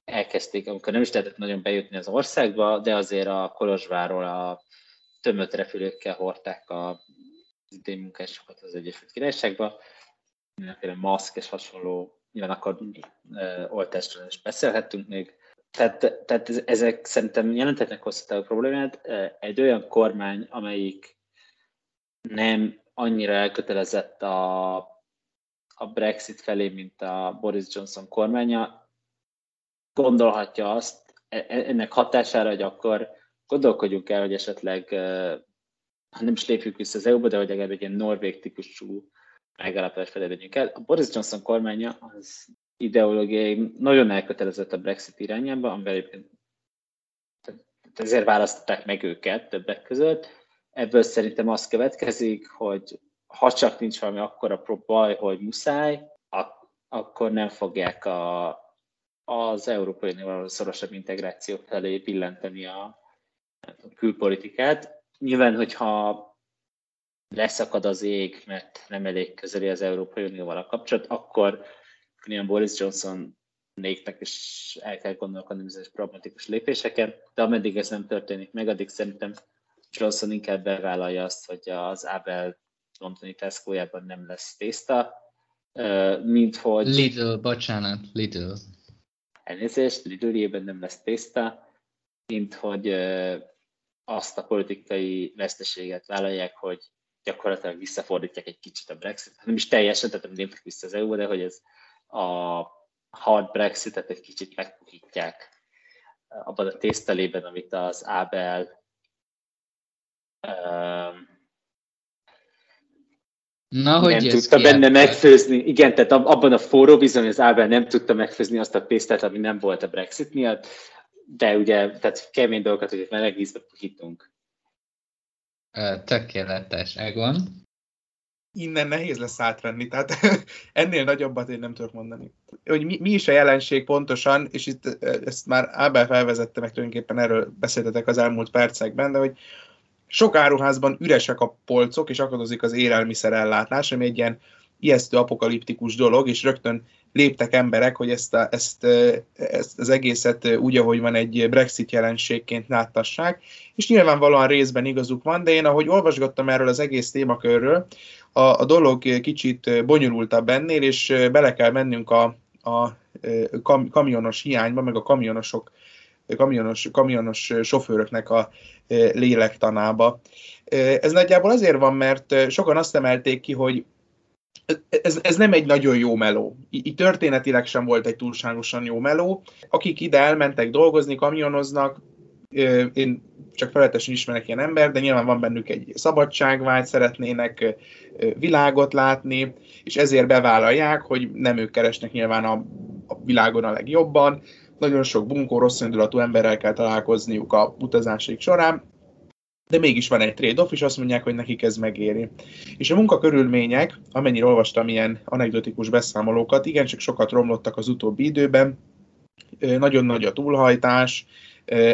elkezdték, amikor nem is lehetett nagyon bejutni az országba, de azért a Kolozsváról a tömött repülőkkel hordták a idén munkásokat az Egyesült Királyságba, mindenféle maszk és hasonló, nyilván akkor e, oltásról is beszélhettünk még. Tehát, tehát ezek szerintem jelentetnek hosszú problémát. Egy olyan kormány, amelyik nem annyira elkötelezett a, a Brexit felé, mint a Boris Johnson kormánya, gondolhatja azt e, e, ennek hatására, hogy akkor gondolkodjunk el, hogy esetleg ha nem is lépjük vissza az EU-ba, de hogy legalább egy ilyen norvég típusú megállapodás felé el. A Boris Johnson kormánya az ideológiai nagyon elkötelezett a Brexit irányába, amivel ezért választották meg őket többek között. Ebből szerintem az következik, hogy ha csak nincs valami akkora baj, hogy muszáj, ak- akkor nem fogják a, az Európai Unió szorosabb integráció felé billenteni a, a külpolitikát. Nyilván, hogyha leszakad az ég, mert nem elég közeli az Európai Unióval a kapcsolat, akkor ilyen Boris Johnson néknek is el kell gondolkodni bizonyos problematikus lépéseken, de ameddig ez nem történik meg, addig szerintem Johnson inkább bevállalja azt, hogy az Abel londoni tesco nem lesz tészta, mint hogy... Lidl, bocsánat, Lidl. Elnézést, Lidl nem lesz tészta, mint hogy azt a politikai veszteséget vállalják, hogy gyakorlatilag visszafordítják egy kicsit a Brexit. Nem is teljesen, tehát nem léptek vissza az EU, de hogy ez a hard Brexitet egy kicsit megpuhítják abban a tésztelében, amit az Ábel Na, hogy nem tudta benne ebből? megfőzni. Igen, tehát abban a forró bizony az Ábel nem tudta megfőzni azt a tésztát, ami nem volt a Brexit miatt, de ugye, tehát kemény dolgokat, hogy meleg vízbe puhítunk. Tökéletes, Egon. Innen nehéz lesz átvenni, tehát ennél nagyobbat én nem tudok mondani. Hogy mi, mi is a jelenség pontosan, és itt ezt már Ábel felvezette, meg tulajdonképpen erről beszéltetek az elmúlt percekben, de hogy sok áruházban üresek a polcok, és akadozik az élelmiszerellátás, ami egy ilyen ijesztő apokaliptikus dolog, és rögtön léptek emberek, hogy ezt, a, ezt, ezt az egészet úgy, ahogy van egy Brexit jelenségként láttassák, és nyilvánvalóan részben igazuk van, de én ahogy olvasgattam erről az egész témakörről, a, a dolog kicsit bonyolultabb ennél, és bele kell mennünk a, a kam, kamionos hiányba, meg a kamionosok kamionos, kamionos sofőröknek a lélektanába. Ez nagyjából azért van, mert sokan azt emelték ki, hogy ez, ez nem egy nagyon jó meló. Így történetileg sem volt egy túlságosan jó meló. Akik ide elmentek dolgozni, kamionoznak, én csak feletesen ismerek ilyen ember, de nyilván van bennük egy szabadságvágy, szeretnének világot látni, és ezért bevállalják, hogy nem ők keresnek nyilván a, a világon a legjobban. Nagyon sok bunkó, rossz indulatú emberrel kell találkozniuk a utazásaik során, de mégis van egy trade-off, és azt mondják, hogy nekik ez megéri. És a munkakörülmények, amennyire olvastam ilyen anekdotikus beszámolókat, igencsak sokat romlottak az utóbbi időben, nagyon nagy a túlhajtás,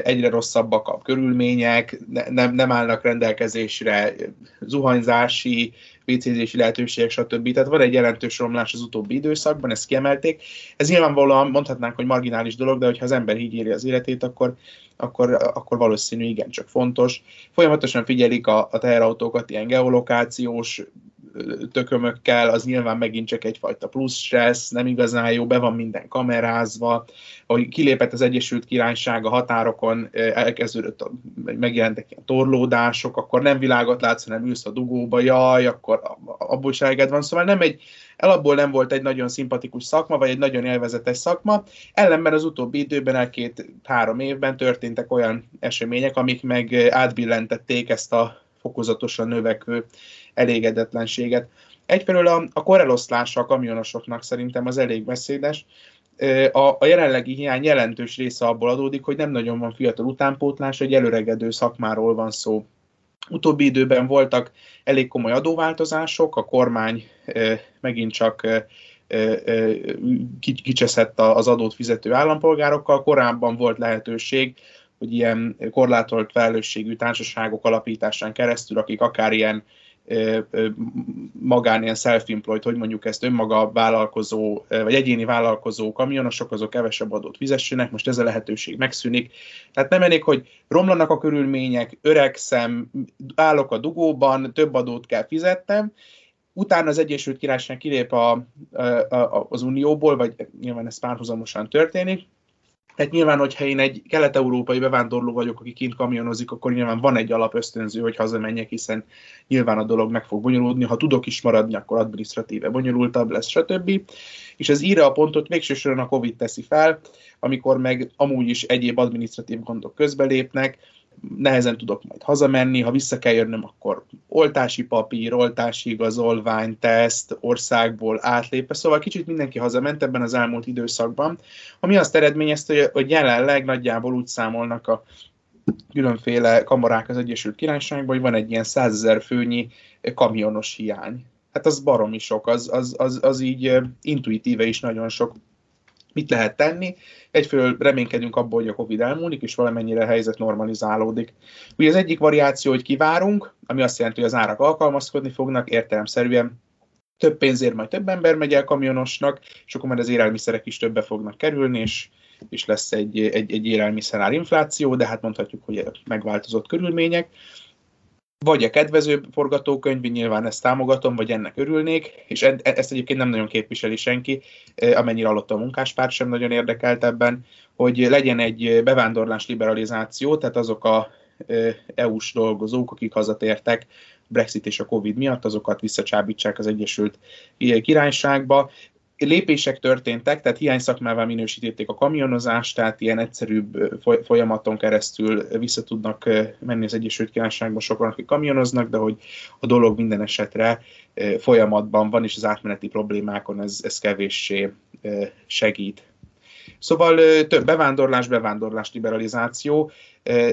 egyre rosszabbak a körülmények, nem, nem állnak rendelkezésre zuhanyzási, WC-zési lehetőségek, stb. Tehát van egy jelentős romlás az utóbbi időszakban, ezt kiemelték. Ez nyilvánvalóan mondhatnánk, hogy marginális dolog, de hogyha az ember így éri az életét, akkor, akkor, akkor valószínű igen csak fontos. Folyamatosan figyelik a, a teherautókat ilyen geolokációs tökömökkel, az nyilván megint csak egyfajta plusz stressz, nem igazán jó, be van minden kamerázva, ahogy kilépett az Egyesült Királyság a határokon, elkezdődött, megjelentek ilyen torlódások, akkor nem világot látsz, hanem ülsz a dugóba, jaj, akkor abból is van, szóval nem egy, elabból nem volt egy nagyon szimpatikus szakma, vagy egy nagyon élvezetes szakma, ellenben az utóbbi időben, el két-három évben történtek olyan események, amik meg átbillentették ezt a fokozatosan növekvő elégedetlenséget. Egyfelől a, a koreloszlása a kamionosoknak szerintem az elég beszédes. A, a jelenlegi hiány jelentős része abból adódik, hogy nem nagyon van fiatal utánpótlás, egy előregedő szakmáról van szó. Utóbbi időben voltak elég komoly adóváltozások, a kormány megint csak kicseszett az adót fizető állampolgárokkal, korábban volt lehetőség hogy ilyen korlátolt felelősségű társaságok alapításán keresztül, akik akár ilyen magán ilyen self-employed, hogy mondjuk ezt önmaga vállalkozó, vagy egyéni vállalkozó kamionosok, azok kevesebb adót fizessenek, most ez a lehetőség megszűnik. Tehát nem elég, hogy romlanak a körülmények, öregszem, állok a dugóban, több adót kell fizetnem, utána az Egyesült Királyság kilép a, a, a, az Unióból, vagy nyilván ez párhuzamosan történik, tehát nyilván, hogyha én egy kelet-európai bevándorló vagyok, aki kint kamionozik, akkor nyilván van egy alapösztönző, hogy hazamenjek, hiszen nyilván a dolog meg fog bonyolódni. Ha tudok is maradni, akkor administratíve bonyolultabb lesz, stb. És ez írja a pontot végső soron a COVID teszi fel, amikor meg amúgy is egyéb administratív gondok közbelépnek, nehezen tudok majd hazamenni, ha vissza kell jönnöm, akkor oltási papír, oltási igazolvány, teszt, országból átlépve, szóval kicsit mindenki hazament ebben az elmúlt időszakban, ami azt eredményezte, hogy jelenleg nagyjából úgy számolnak a különféle kamarák az Egyesült Királyságban, hogy van egy ilyen százezer főnyi kamionos hiány. Hát az baromi sok, az, az, az, az így intuitíve is nagyon sok. Mit lehet tenni? Egyfelől reménykedünk abból, hogy a Covid elmúlik, és valamennyire a helyzet normalizálódik. Ugye az egyik variáció, hogy kivárunk, ami azt jelenti, hogy az árak alkalmazkodni fognak, értelemszerűen több pénzért majd több ember megy el kamionosnak, és akkor majd az élelmiszerek is többe fognak kerülni, és, és lesz egy, egy, egy élelmiszerár infláció, de hát mondhatjuk, hogy megváltozott körülmények. Vagy a kedvező forgatókönyv, nyilván ezt támogatom, vagy ennek örülnék, és e, ezt egyébként nem nagyon képviseli senki, e, amennyire alatt a munkáspárt sem nagyon érdekelt ebben, hogy legyen egy bevándorlás liberalizáció, tehát azok a e, EU-s dolgozók, akik hazatértek, Brexit és a Covid miatt, azokat visszacsábítsák az Egyesült Királyságba. Lépések történtek, tehát hiány szakmával minősítették a kamionozást, tehát ilyen egyszerűbb folyamaton keresztül vissza tudnak menni az Egyesült Királyságba sokan, akik kamionoznak, de hogy a dolog minden esetre folyamatban van, és az átmeneti problémákon ez, ez kevéssé segít. Szóval több bevándorlás, bevándorlás liberalizáció.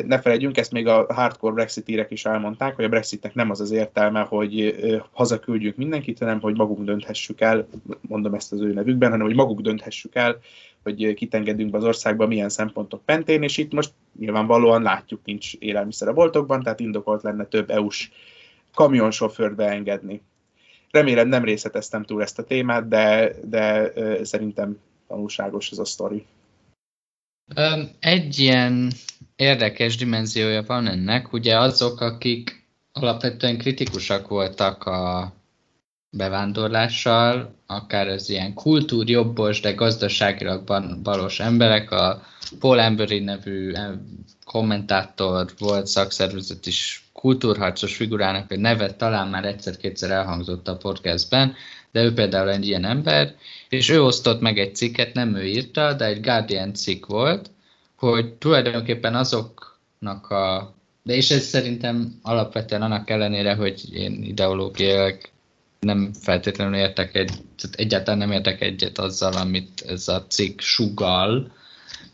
Ne felejtjünk, ezt még a hardcore brexitírek is elmondták, hogy a Brexitnek nem az az értelme, hogy hazaküldjük mindenkit, hanem hogy magunk dönthessük el, mondom ezt az ő nevükben, hanem hogy maguk dönthessük el, hogy kit engedünk be az országba, milyen szempontok pentén, és itt most nyilvánvalóan látjuk, nincs élelmiszer a boltokban, tehát indokolt lenne több EU-s kamionsofőrt beengedni. Remélem nem részleteztem túl ezt a témát, de, de szerintem tanulságos ez a sztori. Egy ilyen érdekes dimenziója van ennek, ugye azok, akik alapvetően kritikusak voltak a bevándorlással, akár az ilyen kultúrjobbos, de gazdaságilag valós emberek, a Paul Emberi nevű kommentátor volt szakszervezet is kultúrharcos figurának, egy nevet talán már egyszer-kétszer elhangzott a podcastben, de ő például egy ilyen ember, és ő osztott meg egy cikket, nem ő írta, de egy Guardian cikk volt, hogy tulajdonképpen azoknak a de és ez szerintem alapvetően annak ellenére, hogy én ideológiailag nem feltétlenül értek egy, tehát egyáltalán nem értek egyet azzal, amit ez a cikk sugal,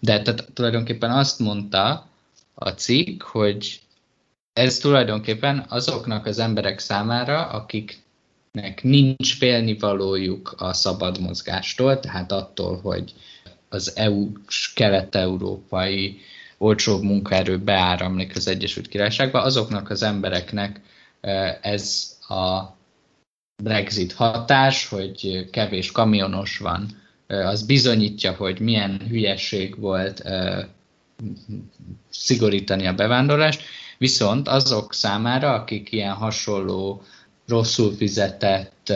de tehát tulajdonképpen azt mondta a cikk, hogy ez tulajdonképpen azoknak az emberek számára, akik nek nincs félnivalójuk a szabad mozgástól, tehát attól, hogy az EU-s kelet-európai olcsóbb munkaerő beáramlik az Egyesült Királyságba, azoknak az embereknek ez a Brexit hatás, hogy kevés kamionos van, az bizonyítja, hogy milyen hülyeség volt szigorítani a bevándorlást, viszont azok számára, akik ilyen hasonló rosszul fizetett,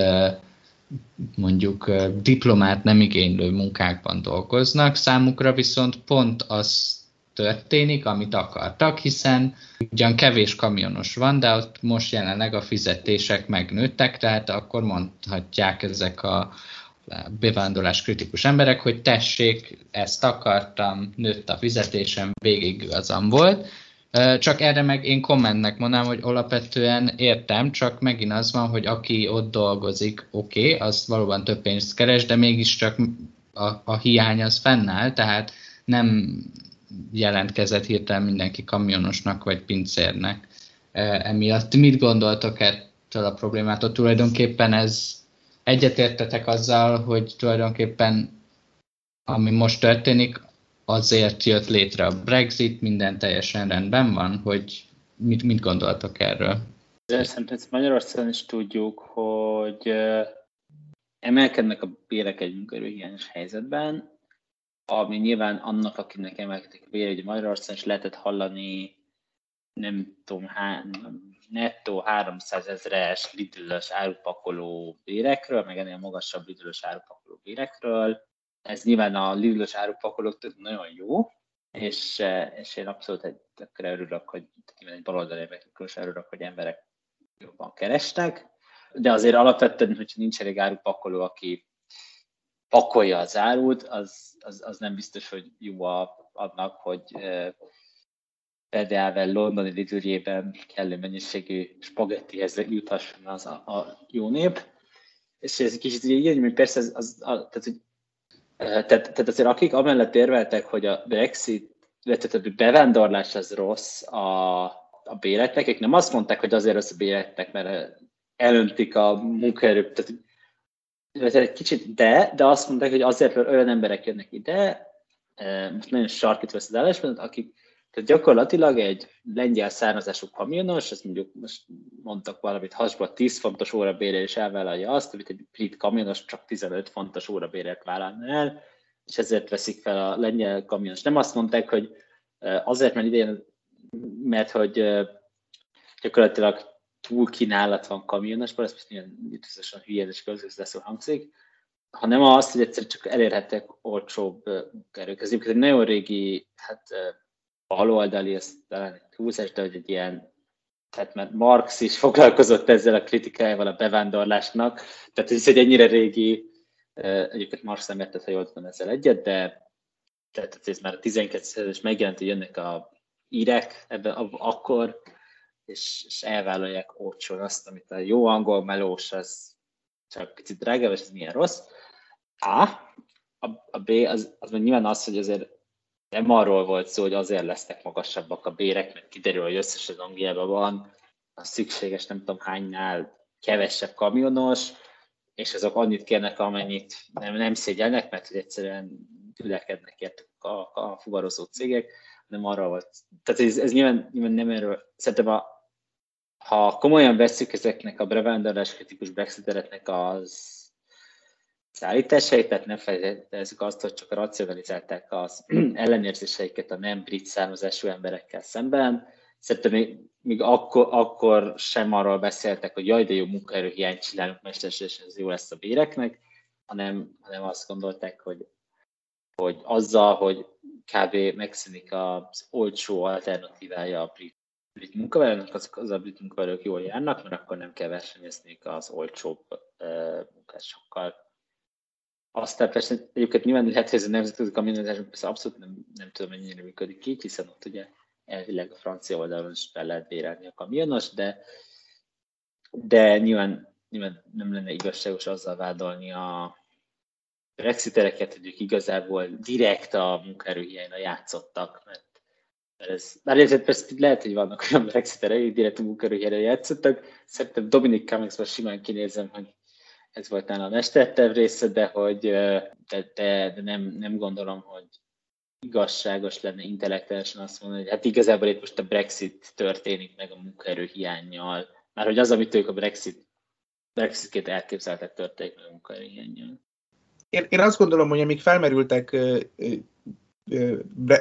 mondjuk diplomát nem igénylő munkákban dolgoznak, számukra viszont pont az történik, amit akartak, hiszen ugyan kevés kamionos van, de ott most jelenleg a fizetések megnőttek, tehát akkor mondhatják ezek a bevándorlás kritikus emberek, hogy tessék, ezt akartam, nőtt a fizetésem, végig igazam volt, csak erre meg én kommentnek mondanám, hogy alapvetően értem, csak megint az van, hogy aki ott dolgozik, oké, okay, az valóban több pénzt keres, de mégiscsak a, a hiány az fennáll, tehát nem jelentkezett hirtelen mindenki kamionosnak vagy pincérnek. Emiatt mit gondoltok ettől a problémától? Tulajdonképpen ez egyetértetek azzal, hogy tulajdonképpen ami most történik, azért jött létre a Brexit, minden teljesen rendben van, hogy mit, mit gondoltok erről? Szerintem ezt Magyarországon is tudjuk, hogy emelkednek a bérek egy munkaerőhiányos helyzetben, ami nyilván annak, akinek emelkedik a bére, hogy Magyarországon is lehetett hallani, nem tudom, há, nettó 300 ezeres lidülös árupakoló bérekről, meg ennél magasabb lidülös árupakoló bérekről, ez nyilván a Lidl-os árupakolók nagyon jó, és, eh, és én abszolút egy, tökre örülök, hogy nyilván egy baloldali érvekről örülök, hogy emberek jobban kerestek, de azért alapvetően, hogyha nincs elég árupakoló, aki pakolja az árut, az, az, az nem biztos, hogy jó a, annak, hogy eh, például londoni lidőjében kellő mennyiségű spagettihez juthasson az a, a jó nép. És ez egy kicsit így, hogy persze az, az, az tehát, hogy tehát, tehát azért akik amellett érveltek, hogy a Brexit illetve a bevándorlás az rossz a, a béletek. Ők nem azt mondták, hogy azért rossz a béletek, mert elöntik a munkaerőt, tehát egy kicsit de, de azt mondták, hogy azért, mert olyan emberek jönnek ide, most nagyon sarkítva ezt az akik tehát gyakorlatilag egy lengyel származású kamionos, ezt mondjuk most mondtak valamit hasba, 10 fontos órabérel és elvállalja azt, amit egy brit kamionos csak 15 fontos órabérért vállalna el, és ezért veszik fel a lengyel kamionos. Nem azt mondták, hogy azért, mert idén, mert hogy gyakorlatilag túl kínálat van kamionosból, ez most ilyen biztosan hülyén és közgözleszó hangzik, hanem az, hogy egyszer csak elérhettek olcsóbb erők. Ez egy nagyon régi, hát baloldali, ez talán egy húzás, de hogy egy ilyen tehát mert Marx is foglalkozott ezzel a kritikájával a bevándorlásnak, tehát ez egy ennyire régi, egyébként Marx nem értett, ha jól tudom ezzel egyet, de tehát ez már a 12 es megjelent, hogy jönnek a írek ebben akkor, és, és elvállalják olcsón azt, amit a jó angol melós, az csak picit drágább, és ez milyen rossz. A, a, a B, az, az meg nyilván az, hogy azért nem arról volt szó, hogy azért lesznek magasabbak a bérek, mert kiderül, hogy összesen Angliában van a szükséges nem tudom hánynál kevesebb kamionos, és azok annyit kérnek, amennyit nem, nem szégyelnek, mert hogy egyszerűen tülekednek értük a, a fuvarozó cégek, nem arra volt. Tehát ez, ez nyilván, nyilván nem erről. Szerintem a, ha komolyan veszük ezeknek a bevándorlás kritikus brexitereknek az szállításait, tehát nem felejtezzük azt, hogy csak racionalizálták az ellenérzéseiket a nem brit származású emberekkel szemben. Szerintem még, még akkor, akkor sem arról beszéltek, hogy jaj, de jó munkaerőhiányt csinálunk mesterségesen, ez jó lesz a béreknek, hanem, hanem azt gondolták, hogy, hogy azzal, hogy kb. megszűnik az olcsó alternatívája a brit, brit munkavállalók, az, az a brit munkavállalók jól járnak, mert akkor nem kell versenyezniük az olcsóbb uh, munkásokkal. Aztán persze egyébként nyilván lehet, hogy ez a nemzetközi kamionozásunk persze abszolút nem, nem tudom, mennyire működik így, hiszen ott ugye elvileg a francia oldalon is fel lehet bérelni a kamionos, de, de nyilván, nyilván nem lenne igazságos azzal vádolni a brexitereket, hogy ők igazából direkt a munkaerőhiányra játszottak, mert, ez, bár ez, persze lehet, hogy vannak olyan brexiterek, akik direkt a munkaerőhiányra játszottak, szerintem Dominic Cummings-ban simán kinézem, hogy ez volt nála a mesterterv része, de hogy de, de, de nem, nem gondolom, hogy igazságos lenne intellektuálisan azt mondani, hogy hát igazából itt most a Brexit történik meg a munkaerő hiányjal, már hogy az, amit ők a Brexit Brexit-két elképzeltek történik meg a munkaerő hiányjal. Én, én azt gondolom, hogy amíg felmerültek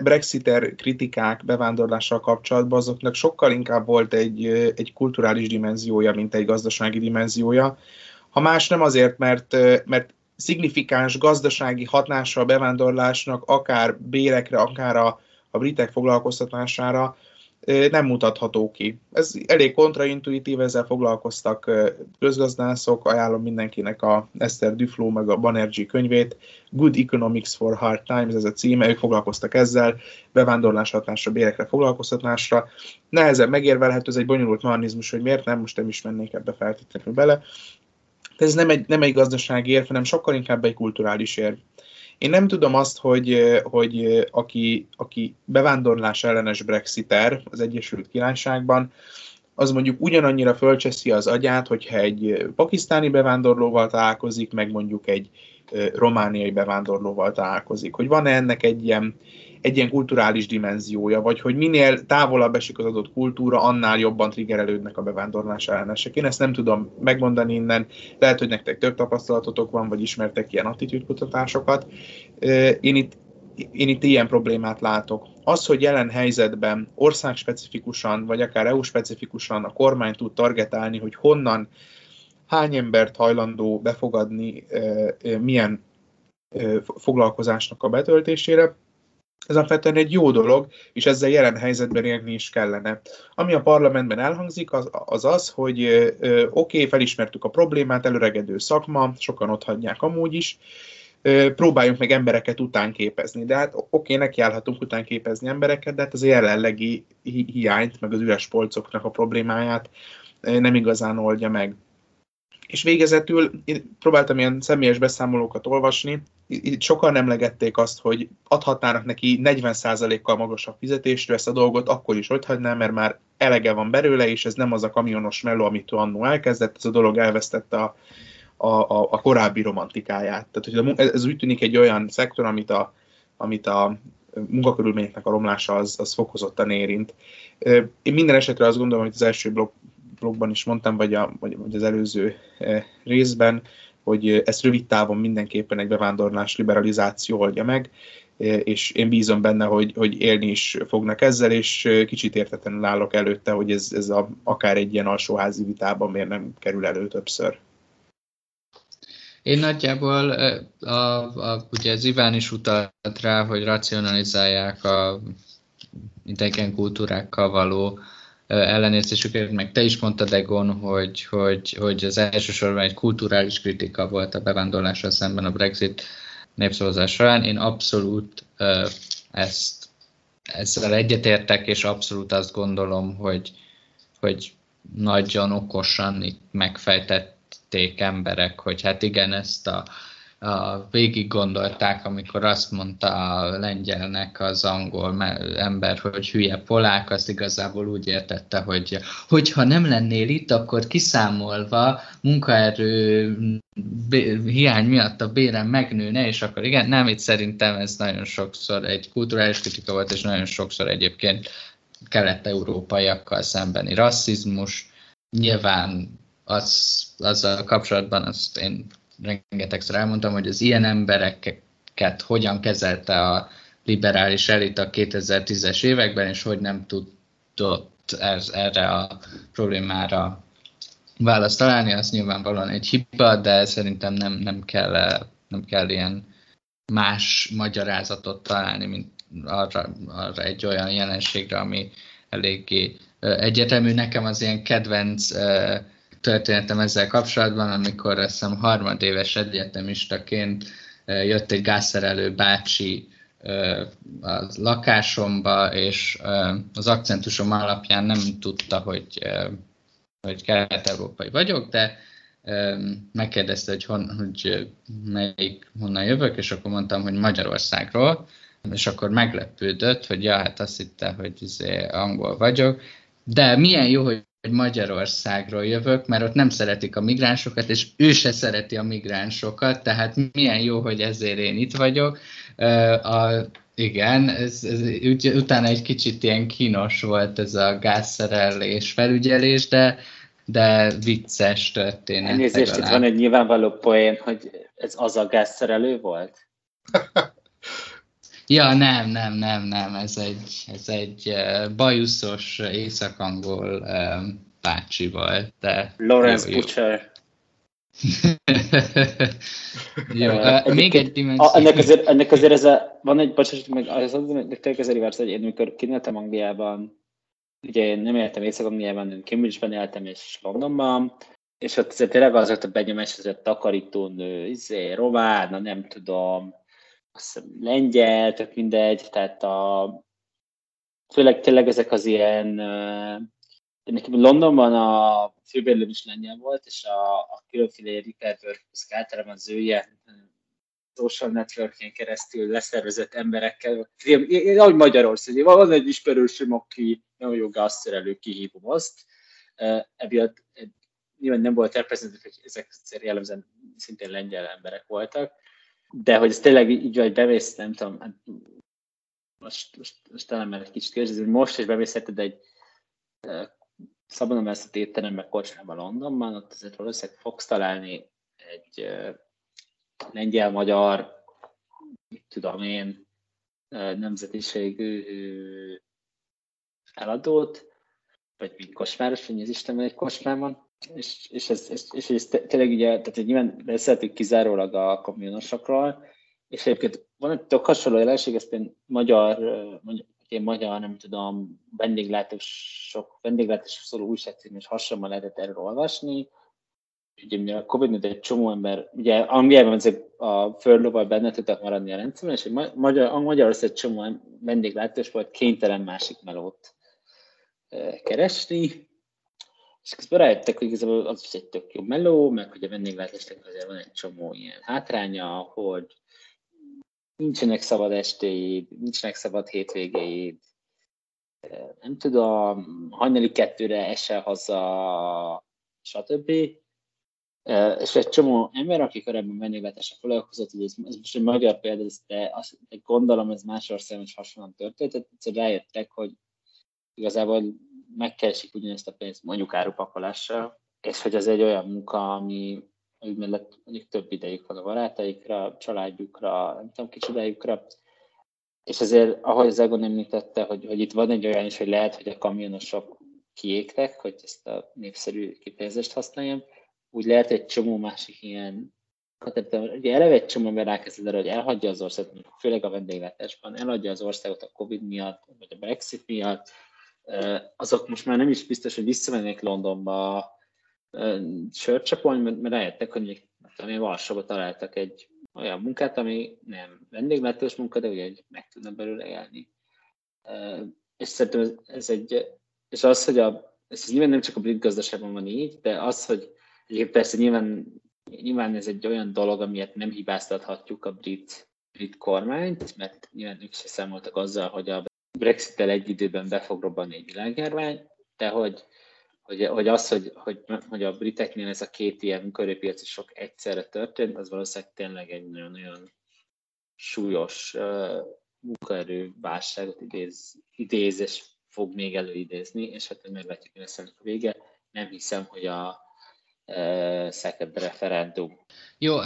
Brexiter kritikák bevándorlással kapcsolatban, azoknak sokkal inkább volt egy, egy kulturális dimenziója, mint egy gazdasági dimenziója. Ha más nem azért, mert, mert szignifikáns gazdasági hatása a bevándorlásnak, akár bérekre, akár a, a britek foglalkoztatására nem mutatható ki. Ez elég kontraintuitív, ezzel foglalkoztak közgazdászok, ajánlom mindenkinek a Esther Duflo meg a Banerjee könyvét, Good Economics for Hard Times, ez a címe, ők foglalkoztak ezzel, bevándorlás hatásra, bérekre, foglalkoztatásra. Nehezen megérvelhető, ez egy bonyolult mechanizmus, hogy miért nem, most nem is mennék ebbe feltétlenül bele, de ez nem egy, nem egy gazdasági érv, hanem sokkal inkább egy kulturális érv. Én nem tudom azt, hogy, hogy aki, aki bevándorlás ellenes brexiter az Egyesült Királyságban, az mondjuk ugyanannyira fölcseszi az agyát, hogyha egy pakisztáni bevándorlóval találkozik, meg mondjuk egy romániai bevándorlóval találkozik. Hogy van-e ennek egy ilyen egy ilyen kulturális dimenziója, vagy hogy minél távolabb esik az adott kultúra, annál jobban triggerelődnek a bevándorlás ellenesek. Én ezt nem tudom megmondani innen, lehet, hogy nektek több tapasztalatotok van, vagy ismertek ilyen attitűdkutatásokat. Én itt, én itt ilyen problémát látok. Az, hogy jelen helyzetben országspecifikusan, vagy akár EU-specifikusan a kormány tud targetálni, hogy honnan, hány embert hajlandó befogadni, milyen foglalkozásnak a betöltésére, ez alapvetően egy jó dolog, és ezzel jelen helyzetben élni is kellene. Ami a parlamentben elhangzik, az az, az hogy oké, felismertük a problémát, előregedő szakma, sokan ott hagyják amúgy is, próbáljunk meg embereket utánképezni. De hát oké, okay, nekiállhatunk utánképezni embereket, de hát az a jelenlegi hi- hiányt, meg az üres polcoknak a problémáját nem igazán oldja meg. És végezetül én próbáltam ilyen személyes beszámolókat olvasni, itt sokan emlegették azt, hogy adhatnának neki 40%-kal magasabb fizetésre ezt a dolgot, akkor is ott hagynám, mert már elege van belőle, és ez nem az a kamionos melló, amit ő annó elkezdett, ez a dolog elvesztette a, a, a, a korábbi romantikáját. Tehát hogy ez úgy tűnik egy olyan szektor, amit a, amit a munkakörülményeknek a romlása az, az fokozottan érint. Én minden esetre azt gondolom, hogy az első blog, blogban is mondtam, vagy, a, vagy, vagy az előző részben, hogy ezt rövid távon mindenképpen egy bevándorlás liberalizáció oldja meg, és én bízom benne, hogy, hogy élni is fognak ezzel, és kicsit értetlenül állok előtte, hogy ez, ez a, akár egy ilyen alsóházi vitában miért nem kerül elő többször. Én nagyjából, a, a, ugye az Iván is utalt rá, hogy racionalizálják a idegen kultúrákkal való ellenérzésüket, meg te is mondtad, Egon, hogy, hogy, hogy az elsősorban egy kulturális kritika volt a bevándorlással szemben a Brexit népszavazás során. Én abszolút ezt, ezzel egyetértek, és abszolút azt gondolom, hogy, hogy nagyon okosan itt megfejtették emberek, hogy hát igen, ezt a a, végig gondolták, amikor azt mondta a lengyelnek az angol ember, hogy hülye polák, azt igazából úgy értette, hogy hogyha nem lennél itt, akkor kiszámolva munkaerő hiány miatt a bérem megnőne, és akkor igen, nem, itt szerintem ez nagyon sokszor egy kulturális kritika volt, és nagyon sokszor egyébként kelet-európaiakkal szembeni rasszizmus. Nyilván az, azzal kapcsolatban azt én rengetegszer elmondtam, hogy az ilyen embereket hogyan kezelte a liberális elit a 2010-es években, és hogy nem tudott ez, erre a problémára választ találni, az nyilvánvalóan egy hiba, de szerintem nem, nem, kell, nem kell ilyen más magyarázatot találni, mint arra, arra egy olyan jelenségre, ami eléggé egyetemű. Nekem az ilyen kedvenc történetem ezzel kapcsolatban, amikor azt hiszem harmadéves egyetemistaként jött egy gázszerelő bácsi a lakásomba, és az akcentusom alapján nem tudta, hogy, hogy kelet-európai vagyok, de megkérdezte, hogy, hon, hogy melyik, honnan jövök, és akkor mondtam, hogy Magyarországról, és akkor meglepődött, hogy ja, hát azt hitte, hogy izé angol vagyok, de milyen jó, hogy hogy Magyarországról jövök, mert ott nem szeretik a migránsokat, és ő se szereti a migránsokat, tehát milyen jó, hogy ezért én itt vagyok. A, igen, ez, ez, utána egy kicsit ilyen kínos volt ez a gázszerelés felügyelés, de, de vicces történet. Elnézést, itt van egy nyilvánvaló poén, hogy ez az a gázszerelő volt? Ja, nem, nem, nem, nem, ez egy, ez egy bajuszos észak-angol bácsi volt, de... Lawrence jó, Butcher. jó, uh, még egy dimenzió. Ennek azért, ennek azért ez a, van egy, bocsánat, meg az tényleg azért vársz, hogy én amikor kinéltem Angliában, ugye én nem éltem Észak-Angliában, én Cambridge-ben éltem, és Londonban, és ott azért tényleg az volt a benyomás, hogy a takarítónő, izé, román, nem tudom, azt hiszem, lengyel, tök mindegy, tehát a, főleg tényleg ezek az ilyen, nekem Londonban a főbérlőm is lengyel volt, és a, a különféle network, általában az ő ilyen social networkén keresztül leszervezett emberekkel, ahogy Magyarország, van egy ismerősöm, aki nagyon jó gázszerelő, kihívom azt, emiatt nyilván nem volt reprezentatív, hogy ezek jellemzően szintén lengyel emberek voltak, de hogy ez tényleg így vagy bevész, nem tudom, hát most, most, most talán már egy kicsit kérdezni, hogy most is bevészheted egy szabadon veszett étterembe kocsmában Londonban, ott azért valószínűleg fogsz találni egy lengyel-magyar, mit tudom én, nemzetiségű eladót, vagy mint kocsmáros, hogy az Isten egy kocsmában, és, és, ez, és, és ez tényleg ugye, tehát hogy nyilván beszéltük kizárólag a kamionosokról, és egyébként van egy tök hasonló jelenség, ezt én magyar, magyar én magyar, nem tudom, vendéglátások, vendéglátások szóló újságcím és hasonlóan lehetett erről olvasni. Ugye a covid miatt egy csomó ember, ugye Angliában ezek a furlough benne tudtak maradni a rendszerben, és Magyar, Magyarország egy csomó vendéglátás volt kénytelen másik melót keresni, és közben rájöttek, hogy igazából az is egy tök jó meló, meg hogy a vendéglátásnak azért van egy csomó ilyen hátránya, hogy nincsenek szabad estéid, nincsenek szabad hétvégéid, nem tudom, hajnali kettőre esel haza, stb. És egy csomó ember, aki korábban vendéglátással foglalkozott, hogy ez, ez most egy magyar példa, de azt gondolom ez más országban is hasonlóan történt, tehát rájöttek, hogy igazából megkeresik ugyanezt a pénzt mondjuk árupakolással, és hogy ez egy olyan munka, ami mellett mondjuk több idejük van a barátaikra, családjukra, nem tudom, kicsodájukra, és ezért, ahogy az Egon említette, hogy, hogy itt van egy olyan is, hogy lehet, hogy a kamionosok kiégtek, hogy ezt a népszerű kifejezést használjam, úgy lehet egy csomó másik ilyen hát ugye eleve egy csomó ember rákezdett arra, hogy elhagyja az országot, főleg a vendéglátásban, elhagyja az országot a Covid miatt, vagy a Brexit miatt, azok most már nem is biztos, hogy visszamennék Londonba sört csapolni, mert, rájöttek, hogy még Varsóba találtak egy olyan munkát, ami nem vendéglátós munka, de ugye meg tudna belőle élni. És szerintem ez, ez egy, és az, hogy a, ez nyilván nem csak a brit gazdaságban van így, de az, hogy egyébként persze nyilván, nyilván ez egy olyan dolog, amiért nem hibáztathatjuk a brit, brit kormányt, mert nyilván ők se számoltak azzal, hogy a Brexit-tel egy időben be fog robbanni egy világjárvány, de hogy, hogy, hogy az, hogy, hogy, hogy a briteknél ez a két ilyen munkahelypiaci sok egyszerre történt, az valószínűleg tényleg egy nagyon-nagyon súlyos uh, munkaerő válságot idéz, idéz, és fog még előidézni, és hát meglátjuk, hogy lesz a vége. Nem hiszem, hogy a second referendum. Jó,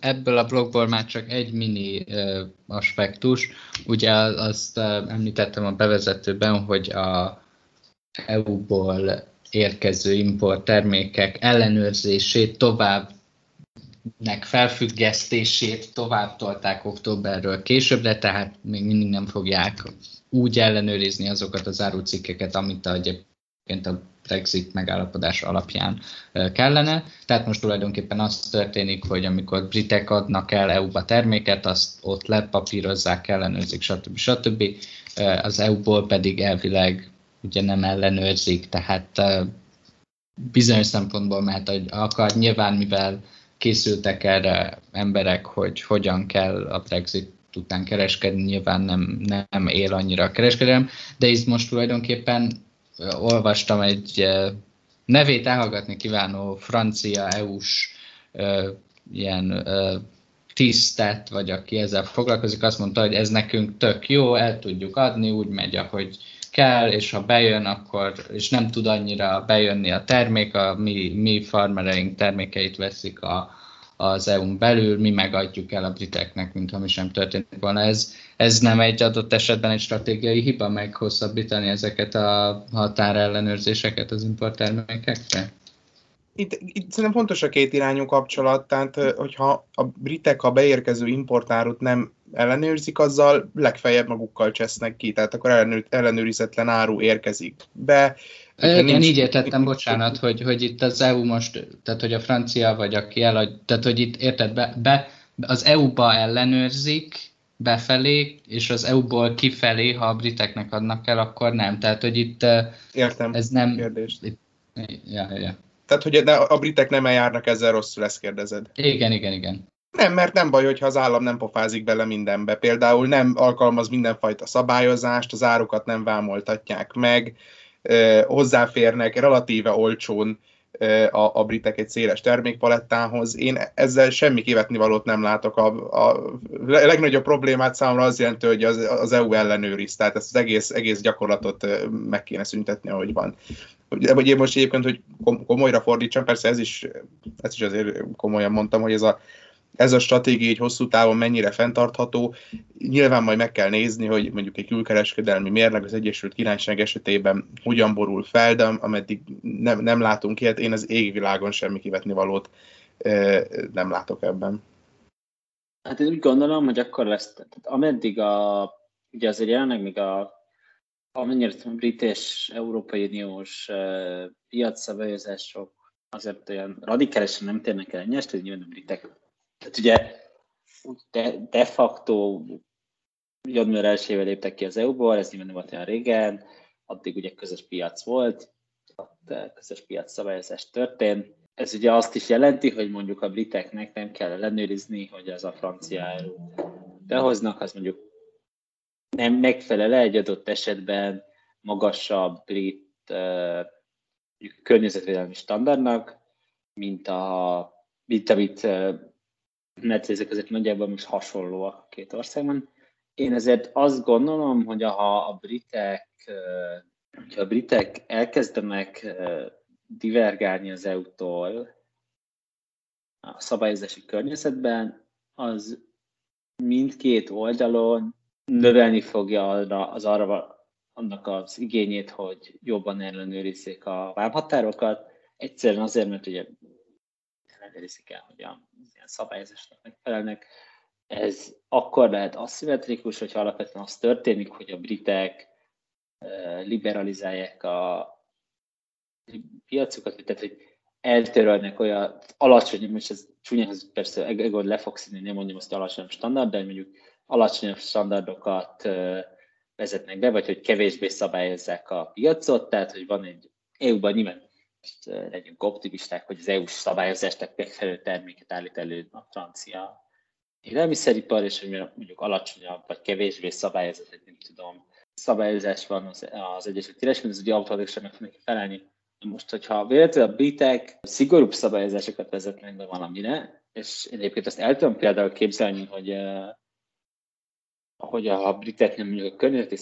ebből a blogból már csak egy mini aspektus. Ugye azt említettem a bevezetőben, hogy a EU-ból érkező import termékek ellenőrzését tovább nek felfüggesztését tovább tolták októberről későbbre, tehát még mindig nem fogják úgy ellenőrizni azokat az árucikkeket, amit egyébként a Brexit megállapodás alapján kellene. Tehát most tulajdonképpen az történik, hogy amikor britek adnak el EU-ba terméket, azt ott lepapírozzák, ellenőrzik, stb. stb. Az EU-ból pedig elvileg ugye nem ellenőrzik, tehát bizonyos szempontból mert hogy akar, nyilván mivel készültek erre emberek, hogy hogyan kell a Brexit után kereskedni, nyilván nem, nem él annyira a kereskedelem, de itt most tulajdonképpen olvastam egy nevét elhallgatni kívánó francia EU-s ilyen tisztet, vagy aki ezzel foglalkozik, azt mondta, hogy ez nekünk tök jó, el tudjuk adni, úgy megy, ahogy kell, és ha bejön, akkor, és nem tud annyira bejönni a termék, a mi, mi farmereink termékeit veszik a, az EU-n belül, mi megadjuk el a briteknek, mintha mi sem történt volna. Ez, ez nem egy adott esetben egy stratégiai hiba meghosszabbítani ezeket a határellenőrzéseket az importtermékekre? Itt, itt szerintem fontos a két irányú kapcsolat, tehát hogyha a britek a beérkező importárut nem ellenőrzik, azzal legfeljebb magukkal csesznek ki, tehát akkor ellenőr, ellenőrizetlen áru érkezik be. Én nincs... így értettem, bocsánat, hogy, hogy itt az EU most, tehát hogy a francia vagy aki elad, tehát hogy itt érted, be, be az EU-ba ellenőrzik, befelé, és az EU-ból kifelé, ha a briteknek adnak el, akkor nem. Tehát, hogy itt Értem. ez nem... Kérdést. Itt, ja, ja. Tehát, hogy a britek nem eljárnak ezzel rosszul, ezt kérdezed. Igen, igen, igen. Nem, mert nem baj, hogyha az állam nem pofázik bele mindenbe. Például nem alkalmaz mindenfajta szabályozást, az árukat nem vámoltatják meg, hozzáférnek relatíve olcsón a, a britek egy széles termékpalettához. Én ezzel semmi kivetnivalót nem látok. A, a legnagyobb problémát számomra az jelenti, hogy az, az EU ellenőriz, tehát ezt az egész, egész gyakorlatot meg kéne szüntetni, ahogy van. Vagy én most egyébként, hogy komolyra fordítsam, persze ez is, ezt is azért komolyan mondtam, hogy ez a ez a stratégia egy hosszú távon mennyire fenntartható. Nyilván majd meg kell nézni, hogy mondjuk egy külkereskedelmi mérleg az Egyesült Királyság esetében hogyan borul fel, de ameddig nem, nem látunk ilyet, én az égvilágon semmi kivetni valót nem látok ebben. Hát én úgy gondolom, hogy akkor lesz, tehát ameddig a, ugye azért jelenleg még a, amennyire a brit és Európai Uniós piacszabályozások azért olyan radikálisan nem térnek el nyert, hogy nyilván a britek tehát ugye de, de facto január 1 léptek ki az EU-ból, ez nyilván nem volt olyan régen, addig ugye közös piac volt, ott közös piac szabályozás történt. Ez ugye azt is jelenti, hogy mondjuk a briteknek nem kell ellenőrizni, hogy az a francia behoznak, az mondjuk nem megfelele egy adott esetben magasabb brit uh, környezetvédelmi standardnak, mint, a, mint amit uh, Mercedesek között nagyjából most hasonlóak a két országban. Én ezért azt gondolom, hogy ha a britek, ha a britek elkezdenek divergálni az EU-tól a szabályozási környezetben, az mindkét oldalon növelni fogja arra, az arra annak az igényét, hogy jobban ellenőrizzék a vámhatárokat. Egyszerűen azért, mert ugye ellenőrizik el, hogy a ilyen szabályozásnak megfelelnek. Ez akkor lehet aszimmetrikus, hogyha alapvetően az történik, hogy a britek liberalizálják a piacukat, tehát hogy eltörölnek olyan alacsony, most ez csúnya, ez persze Egon le fog színni, nem mondjam azt, alacsonyabb standard, de mondjuk alacsonyabb standardokat vezetnek be, vagy hogy kevésbé szabályozzák a piacot, tehát hogy van egy EU-ban nyilván most legyünk optimisták, hogy az EU-s szabályozásnak megfelelő terméket állít elő a francia élelmiszeripar, és hogy mondjuk alacsonyabb vagy kevésbé szabályozott, nem tudom, szabályozás van az, az Egyesült Királyságban, ez ugye automatikusan meg fognak felelni. Most, hogyha véletlenül a britek szigorúbb szabályozásokat vezetnek be valamire, és én egyébként ezt el tudom például képzelni, hogy hogy a nem mondjuk a környezeti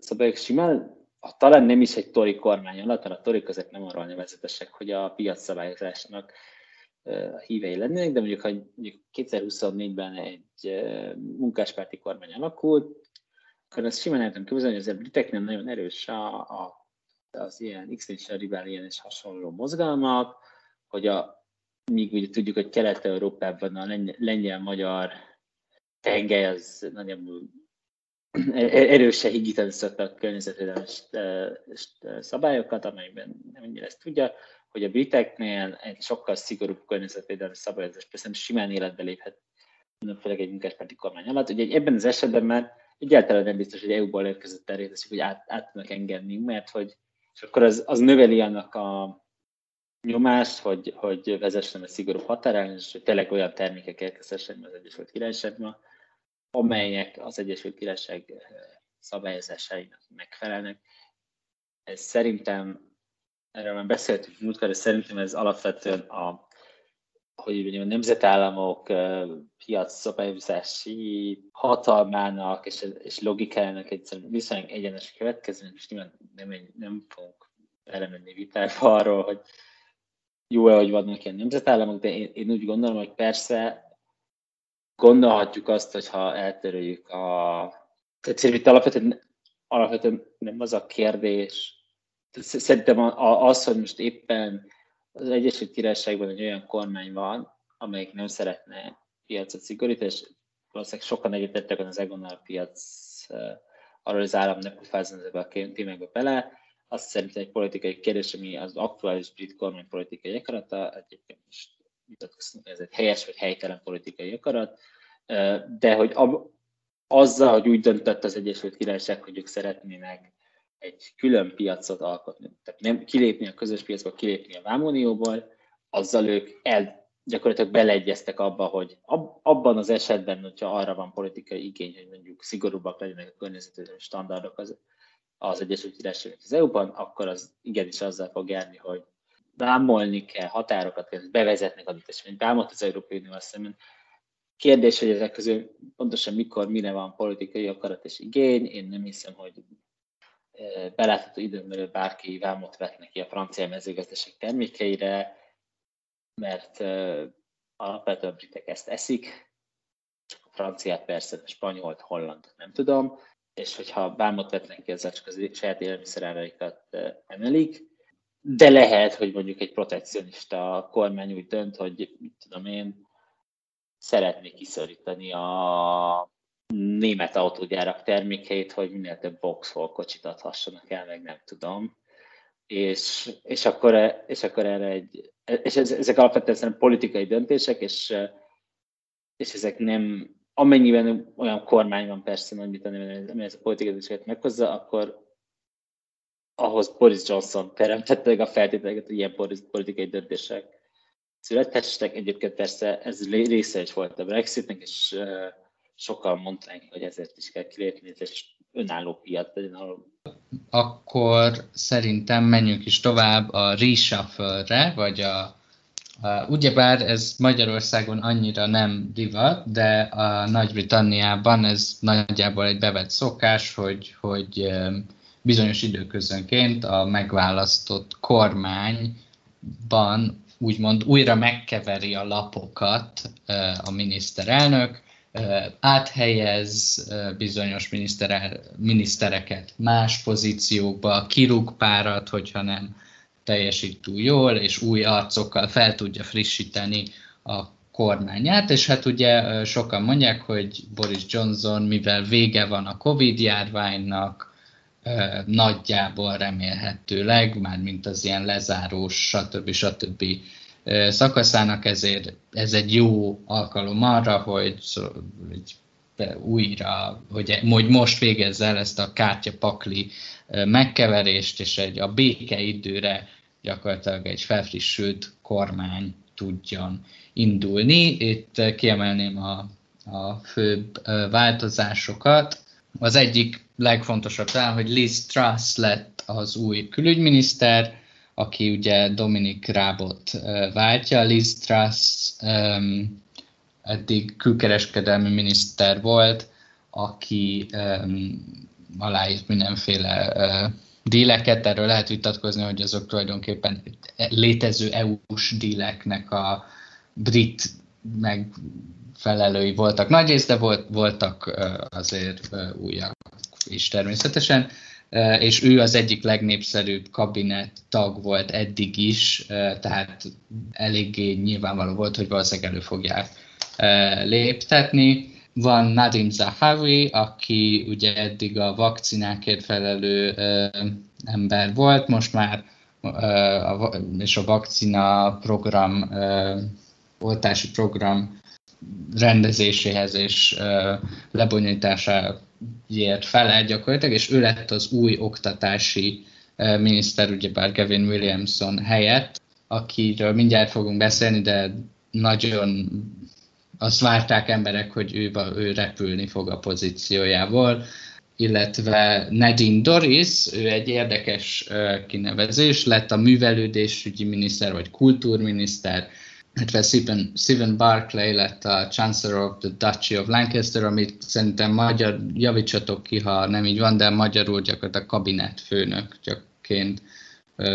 szabályok simán a, talán nem is egy tori kormány alatt, mert a tori között nem arról nevezetesek, hogy a piac szabályozásnak a hívei lennének, de mondjuk, ha mondjuk 2024-ben egy munkáspárti kormány alakult, akkor ezt simán el tudom képzelni, hogy az a briteknél nagyon erős a, a, az ilyen Extinction Rebellion és hasonló mozgalmak, hogy a, míg ugye tudjuk, hogy Kelet-Európában a lengyel-magyar tengely az nagyjából erősen higítani szokta a környezetvédelmi szabályokat, amelyben nem ezt tudja, hogy a briteknél egy sokkal szigorúbb környezetvédelmi szabályozás persze simán életbe léphet, főleg egy munkáspárti kormány alatt. Ugye ebben az esetben már egyáltalán nem biztos, hogy EU-ból érkezett terjét hogy át, át tudnak engedni, mert hogy és akkor az, az növeli annak a nyomást, hogy, hogy vezessen a szigorú határán, és hogy tényleg olyan termékek érkezhessen az Egyesült Királyságban, amelyek az Egyesült Királyság eh, szabályozásainak megfelelnek. Ez szerintem, erről már beszéltünk múltkor, de szerintem ez alapvetően a, hogy mondjam, a nemzetállamok eh, piac szabályozási hatalmának és, és logikájának egy viszonylag egyenes következmény, és nyilván nem, nem fogunk elemenni vitába arról, hogy jó-e, hogy vannak ilyen nemzetállamok, de én, én úgy gondolom, hogy persze gondolhatjuk azt, hogy ha eltöröljük a... Tehát szerintem alapvetően, alapvetően nem az a kérdés, szerintem az, hogy most éppen az Egyesült Királyságban egy olyan kormány van, amelyik nem szeretne piacot szigorítani, és valószínűleg sokan egyetértek az Egonnal piac arról az állam ne pufázzon ezekbe a témákba bele. Azt szerintem egy politikai kérdés, ami az aktuális brit kormány politikai akarata, egyébként most vitatkoztunk, ez egy helyes vagy helytelen politikai akarat, de hogy azzal, hogy úgy döntött az Egyesült Királyság, hogy ők szeretnének egy külön piacot alkotni, tehát nem kilépni a közös piacba, kilépni a Vámonióból, azzal ők el, gyakorlatilag beleegyeztek abba, hogy ab, abban az esetben, hogyha arra van politikai igény, hogy mondjuk szigorúbbak legyenek a környezetvédelmi standardok az, az Egyesült Királyság az EU-ban, akkor az igenis azzal fog járni, hogy vámolni kell, határokat kell bevezetnek adott esetben, vámot az Európai Unió szemben. Kérdés, hogy ezek közül pontosan mikor, mire van politikai akarat és igény. Én nem hiszem, hogy e, belátható időn belül bárki vámot vet neki a francia mezőgazdaság termékeire, mert e, alapvetően a britek ezt eszik, csak a franciát persze, a spanyolt, holland nem tudom, és hogyha vámot vetnek ki, ezzel csak az saját élelmiszeráraikat e, emelik, de lehet, hogy mondjuk egy protekcionista kormány úgy dönt, hogy mit tudom én, szeretné kiszorítani a német autógyárak termékeit, hogy minél több Vauxhall kocsit adhassanak el, meg nem tudom. És, és, akkor, és akkor erre egy, és ezek alapvetően politikai döntések, és, és ezek nem, amennyiben olyan kormány van persze, amit ami ez a politikai döntéseket meghozza, akkor ahhoz Boris Johnson teremtette meg a feltételeket, hogy ilyen politikai döntések születhessenek. Egyébként persze ez része is volt a Brexitnek, és sokan mondták, hogy ezért is kell kilépni, és önálló piac legyen, Akkor szerintem menjünk is tovább a reshuffle-re, vagy a Uh, ugyebár ez Magyarországon annyira nem divat, de a Nagy-Britanniában ez nagyjából egy bevett szokás, hogy, hogy bizonyos időközönként a megválasztott kormányban úgymond újra megkeveri a lapokat a miniszterelnök, áthelyez bizonyos minisztereket más pozíciókba, kirúg párat, hogyha nem teljesít túl jól, és új arcokkal fel tudja frissíteni a kormányát, és hát ugye sokan mondják, hogy Boris Johnson, mivel vége van a Covid járványnak, nagyjából remélhetőleg, már mint az ilyen lezárós, stb. stb. szakaszának, ezért ez egy jó alkalom arra, hogy, hogy újra, hogy, hogy most végezze el ezt a kártyapakli megkeverést, és egy a békeidőre gyakorlatilag egy felfrissült kormány tudjon indulni. Itt kiemelném a, a főbb változásokat. Az egyik legfontosabb talán, hogy Liz Truss lett az új külügyminiszter, aki ugye Dominik Rábot váltja. Liz Truss um, eddig külkereskedelmi miniszter volt, aki um, aláírt mindenféle uh, díleket, erről lehet vitatkozni, hogy azok tulajdonképpen létező EU-s díleknek a brit megfelelői voltak nagyrészt, de volt, voltak azért újak is természetesen, és ő az egyik legnépszerűbb kabinet tag volt eddig is, tehát eléggé nyilvánvaló volt, hogy valószínűleg elő fogják léptetni. Van Nadim Zahavi, aki ugye eddig a vakcinákért felelő ember volt, most már és a vakcina program, oltási program rendezéséhez és lebonyolításáért felel gyakorlatilag, és ő lett az új oktatási miniszter, ugyebár Gavin Williamson helyett, akiről mindjárt fogunk beszélni, de nagyon azt várták emberek, hogy ő, ő repülni fog a pozíciójából, illetve Nadine Doris, ő egy érdekes kinevezés, lett a művelődésügyi miniszter, vagy kultúrminiszter, illetve Stephen, Stephen Barclay lett a Chancellor of the Duchy of Lancaster, amit szerintem magyar, javítsatok ki, ha nem így van, de magyarul gyakorlatilag kabinetfőnök gyakorlatilag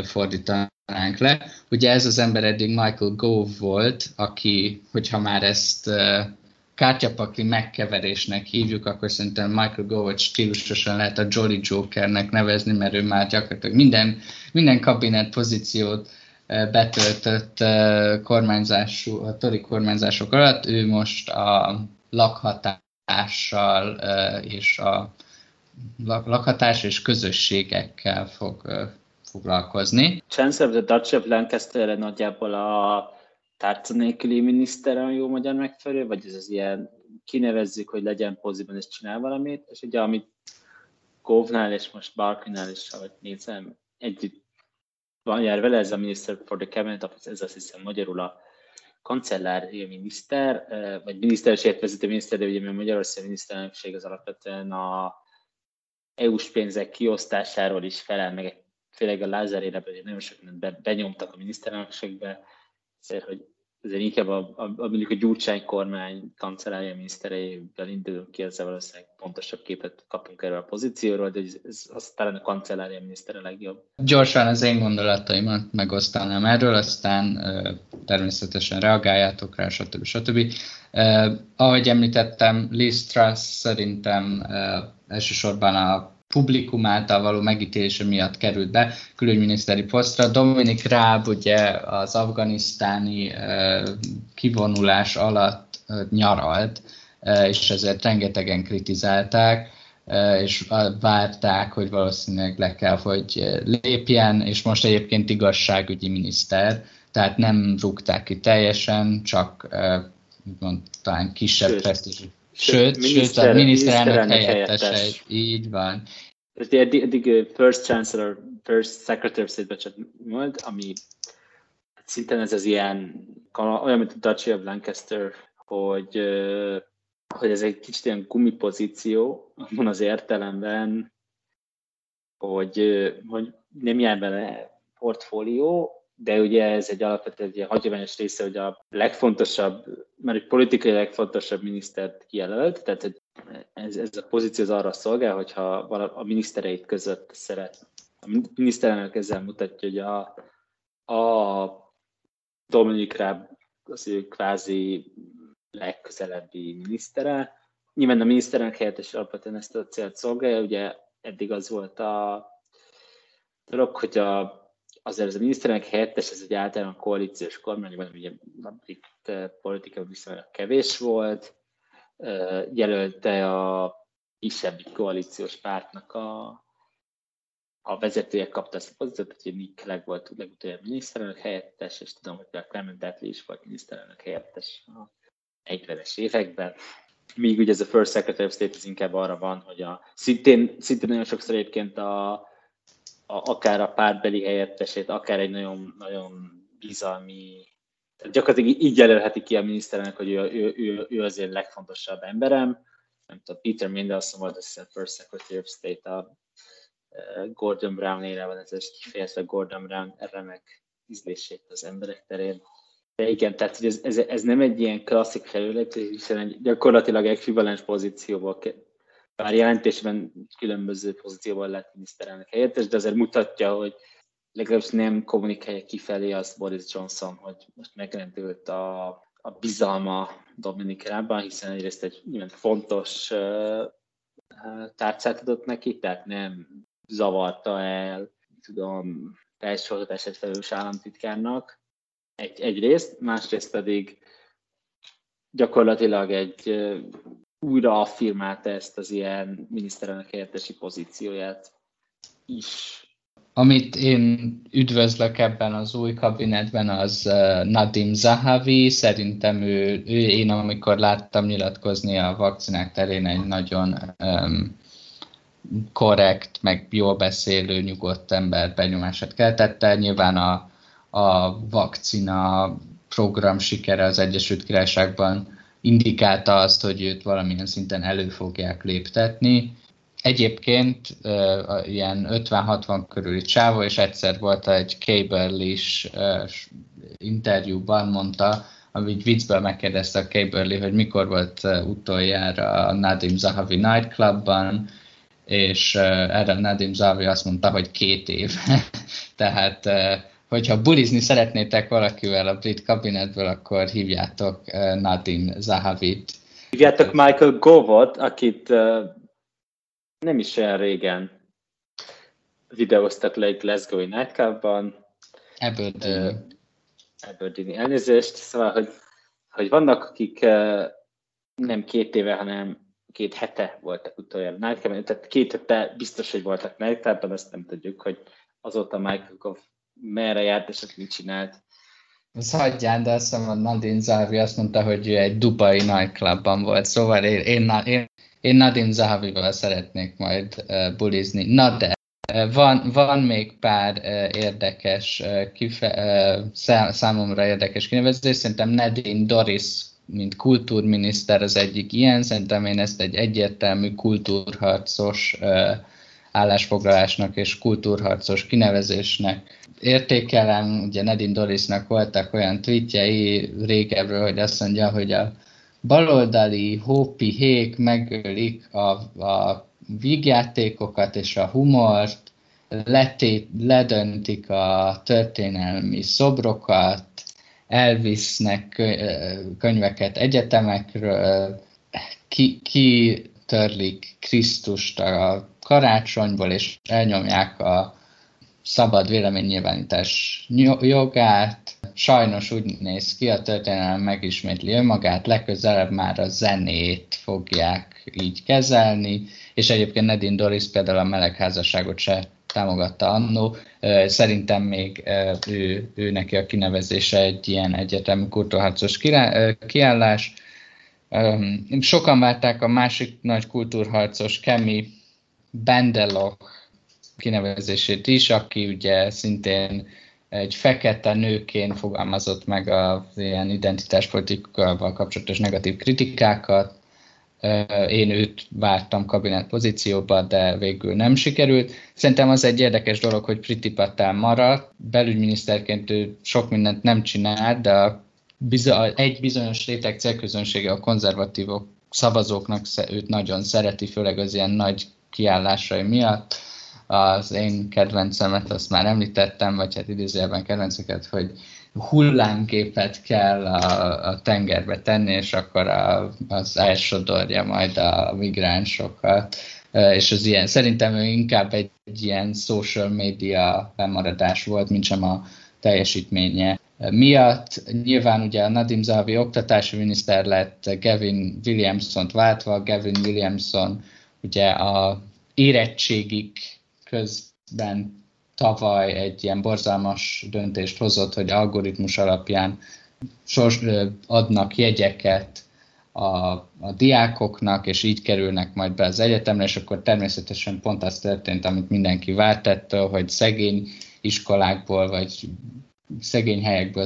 fordítanánk le. Ugye ez az ember eddig Michael Gove volt, aki, hogyha már ezt kártyapakli megkeverésnek hívjuk, akkor szerintem Michael Gove stílusosan lehet a Jolly Jokernek nevezni, mert ő már gyakorlatilag minden, minden kabinet pozíciót betöltött kormányzású, a tori kormányzások alatt, ő most a lakhatással és a lakhatás és közösségekkel fog foglalkozni. Chancellor the Dutch of Lancaster nagyjából a tárca nélküli miniszter a jó magyar megfelelő, vagy ez az ilyen kinevezzük, hogy legyen poziban és csinál valamit, és ugye amit Govnál és most Barkinál is, ahogy nézem, együtt van jár vele, ez a Minister for the Cabinet Office, ez azt hiszem magyarul a kancellár miniszter, vagy miniszterség vezető miniszter, de ugye a Magyarország miniszterelnökség az alapvetően a EU-s pénzek kiosztásáról is felel, meg főleg a Lázár éreben nagyon sok mindent benyomtak a miniszterelnökségbe, azért, hogy azért inkább a, a, a, mondjuk a Gyurcsány kormány kancellárja minisztereivel indulunk ki, ezzel valószínűleg pontosabb képet kapunk erről a pozícióról, de ez, ez az talán a kancellárja miniszter a legjobb. Gyorsan az én gondolataimat megosztanám erről, aztán természetesen reagáljátok rá, stb. stb. Uh, ahogy említettem, Liz Truss szerintem uh, elsősorban a publikum által való megítélése miatt került be külügyminiszteri posztra. Dominik Ráb ugye az afganisztáni kivonulás alatt nyaralt, és ezért rengetegen kritizálták, és várták, hogy valószínűleg le kell, hogy lépjen, és most egyébként igazságügyi miniszter, tehát nem rúgták ki teljesen, csak úgymond talán kisebb presztízs Sőt, miniszter, sőt a miniszterelnök helyettese, így van. Eddig, eddig First Chancellor First Secretary of State volt, ami szinten ez az ilyen, olyan, mint a Duchy of Lancaster, hogy, hogy ez egy kicsit ilyen gumipozíció, van az értelemben, hogy, hogy nem jár bele portfólió, de ugye ez egy alapvetően egy hagyományos része, hogy a legfontosabb, mert egy politikai legfontosabb minisztert kijelölt, tehát ez, ez a pozíció az arra szolgál, hogyha a minisztereit között szeret. A miniszterelnök ezzel mutatja, hogy a, a Dominik Raab az ő kvázi legközelebbi minisztere. Nyilván a miniszterelnök helyettes alapvetően ezt a célt szolgálja, ugye eddig az volt a dolog, hogy a azért ez a miniszterelnök helyettes, ez egy általán koalíciós kormányban, ugye brit politika viszonylag kevés volt, jelölte a kisebb koalíciós pártnak a, a vezetője kapta ezt a pozíciót, hogy Nick Clegg volt legutóbb miniszterelnök helyettes, és tudom, hogy a Clement Attlee is volt miniszterelnök helyettes a 40-es években. Míg ugye ez a First Secretary of State az inkább arra van, hogy a, szintén, szintén nagyon sokszor egyébként a a, akár a pártbeli helyettesét, akár egy nagyon, nagyon bizalmi, tehát gyakorlatilag így jelölheti ki a miniszterelnök, hogy ő, ő, ő, ő az én legfontosabb emberem. Nem tudom, Peter Mendelssohn volt a First Secretary of State a Gordon Brown érában, ez is kifejezve Gordon Brown remek ízlését az emberek terén. De igen, tehát hogy ez, ez, ez nem egy ilyen klasszik felület, hiszen egy gyakorlatilag ekvivalens pozícióból bár jelentésben különböző pozícióban lett miniszterelnök helyettes, de azért mutatja, hogy legalábbis nem kommunikálja kifelé azt Boris Johnson, hogy most megrendült a, a bizalma Dominikában, hiszen egyrészt egy ilyen fontos uh, tárcát adott neki, tehát nem zavarta el, tudom, felsőoktatásért felelős államtitkárnak egy, egyrészt, másrészt pedig gyakorlatilag egy újra affirmálta ezt az ilyen miniszterelnök helyettesi pozícióját is. Amit én üdvözlök ebben az új kabinetben, az Nadim Zahavi. Szerintem ő, ő én amikor láttam nyilatkozni a vakcinák terén egy nagyon um, korrekt, meg jól beszélő, nyugodt ember benyomását keltette. Nyilván a, a vakcina program sikere az Egyesült Királyságban indikálta azt, hogy őt valamilyen szinten elő fogják léptetni. Egyébként ilyen 50-60 körüli csávó, és egyszer volt egy Cable is interjúban mondta, amit viccből megkérdezte a Caberly, hogy mikor volt utoljára a Nadim Zahavi nightclubban, és erre Nadim Zahavi azt mondta, hogy két év. Tehát hogyha bulizni szeretnétek valakivel a brit kabinetből, akkor hívjátok uh, Nadim Zahavit. Hívjátok Michael Govot, akit uh, nem is olyan régen videóztak le egy Glasgow-i nightclubban. Aberdeen. Uh, Aberdeen elnézést. Szóval, hogy, hogy vannak, akik nem két éve, hanem két hete voltak utoljára nightclubban, tehát két hete biztos, hogy voltak nightclubban, azt nem tudjuk, hogy azóta Michael Gove merre járt, és mit csinált. Ez hagyján, de azt hiszem a Nadine Zahavi azt mondta, hogy ő egy dubai nightclubban volt, szóval én, én, én, én Nadine Zahavival szeretnék majd uh, bulizni. Na de, van, van még pár uh, érdekes, uh, kife, uh, szám, számomra érdekes kinevezés, szerintem Nadine Doris mint kultúrminiszter az egyik ilyen, szerintem én ezt egy egyértelmű kultúrharcos állásfoglalásnak és kultúrharcos kinevezésnek értékelem, ugye Nedin Dorisnak voltak olyan tweetjei régebről, hogy azt mondja, hogy a baloldali hópi hék megölik a, a vígjátékokat és a humort, letét, ledöntik a történelmi szobrokat, elvisznek könyveket egyetemekről, ki, ki törlik Krisztust a karácsonyból, és elnyomják a szabad véleménynyilvánítás jogát. Sajnos úgy néz ki, a történelem megismétli önmagát, legközelebb már a zenét fogják így kezelni, és egyébként Nedin Doris például a melegházasságot se támogatta annó. Szerintem még ő, ő neki a kinevezése egy ilyen egyetemű kultúrharcos kiállás. Sokan várták a másik nagy kultúrharcos Kemi Bendeloch kinevezését is, aki ugye szintén egy fekete nőként fogalmazott meg az ilyen identitáspolitikával kapcsolatos negatív kritikákat. Én őt vártam kabinet pozícióba, de végül nem sikerült. Szerintem az egy érdekes dolog, hogy Priti Patel maradt. Belügyminiszterként ő sok mindent nem csinált, de a egy bizonyos réteg célközönsége a konzervatívok szavazóknak őt nagyon szereti, főleg az ilyen nagy kiállásai miatt az én kedvencemet, azt már említettem, vagy hát idézőjelben kedvenceket, hogy hullámgépet kell a, a tengerbe tenni, és akkor a, az elsodorja majd a migránsokat. És az ilyen, szerintem ő inkább egy, egy ilyen social media bemaradás volt, mint sem a teljesítménye miatt. Nyilván ugye a Nadim Zahavi oktatási miniszter lett Gavin Williamson-t váltva, Gavin Williamson ugye a érettségik közben tavaly egy ilyen borzalmas döntést hozott, hogy algoritmus alapján sors, adnak jegyeket a, a diákoknak, és így kerülnek majd be az egyetemre, és akkor természetesen pont az történt, amit mindenki várt ettől, hogy szegény iskolákból, vagy szegény helyekből,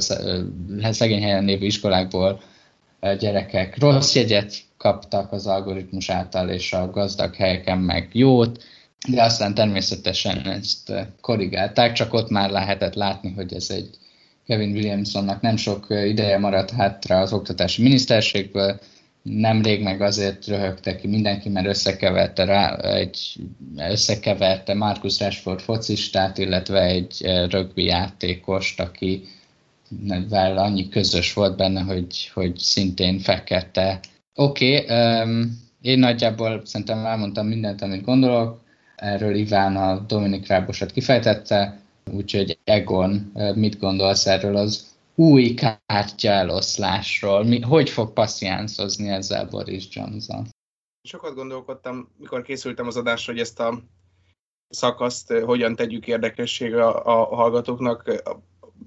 szegény helyen lévő iskolákból gyerekek rossz jegyet kaptak az algoritmus által, és a gazdag helyeken meg jót, de aztán természetesen ezt eh, korrigálták, csak ott már lehetett látni, hogy ez egy Kevin Williamsonnak nem sok eh, ideje maradt hátra az oktatási miniszterségből, nemrég meg azért röhögte ki mindenki, mert összekeverte, rá, egy, összekeverte Marcus Rashford focistát, illetve egy eh, rögbi játékost, aki vel annyi közös volt benne, hogy, hogy szintén fekete. Oké, okay, um, én nagyjából szerintem elmondtam mindent, amit gondolok. Erről Iván a Dominik Rábosat kifejtette, úgyhogy Egon, mit gondolsz erről az új kártya? Mi, hogy fog passziánszozni ezzel Boris Johnson? Sokat gondolkodtam, mikor készültem az adásra, hogy ezt a szakaszt hogyan tegyük érdekesség a, a hallgatóknak,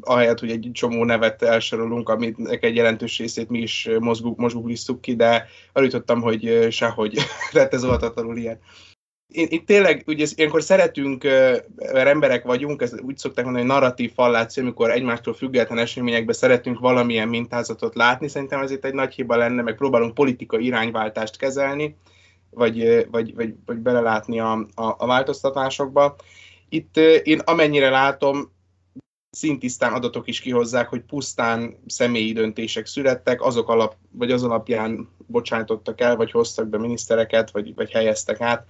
ahelyett, hogy egy csomó nevet elsorolunk, aminek egy jelentős részét mi is mozguglisztuk ki, de arra hogy sehogy, tehát ez oltatlanul ilyen itt tényleg, ugye ilyenkor szeretünk, mert emberek vagyunk, ez úgy szokták mondani, hogy narratív falláció, amikor egymástól független eseményekben szeretünk valamilyen mintázatot látni, szerintem ez itt egy nagy hiba lenne, meg próbálunk politikai irányváltást kezelni, vagy, vagy, vagy, vagy belelátni a, a, a változtatásokba. Itt én amennyire látom, szintisztán adatok is kihozzák, hogy pusztán személyi döntések születtek, azok alap, vagy az alapján bocsátottak el, vagy hoztak be minisztereket, vagy, vagy helyeztek át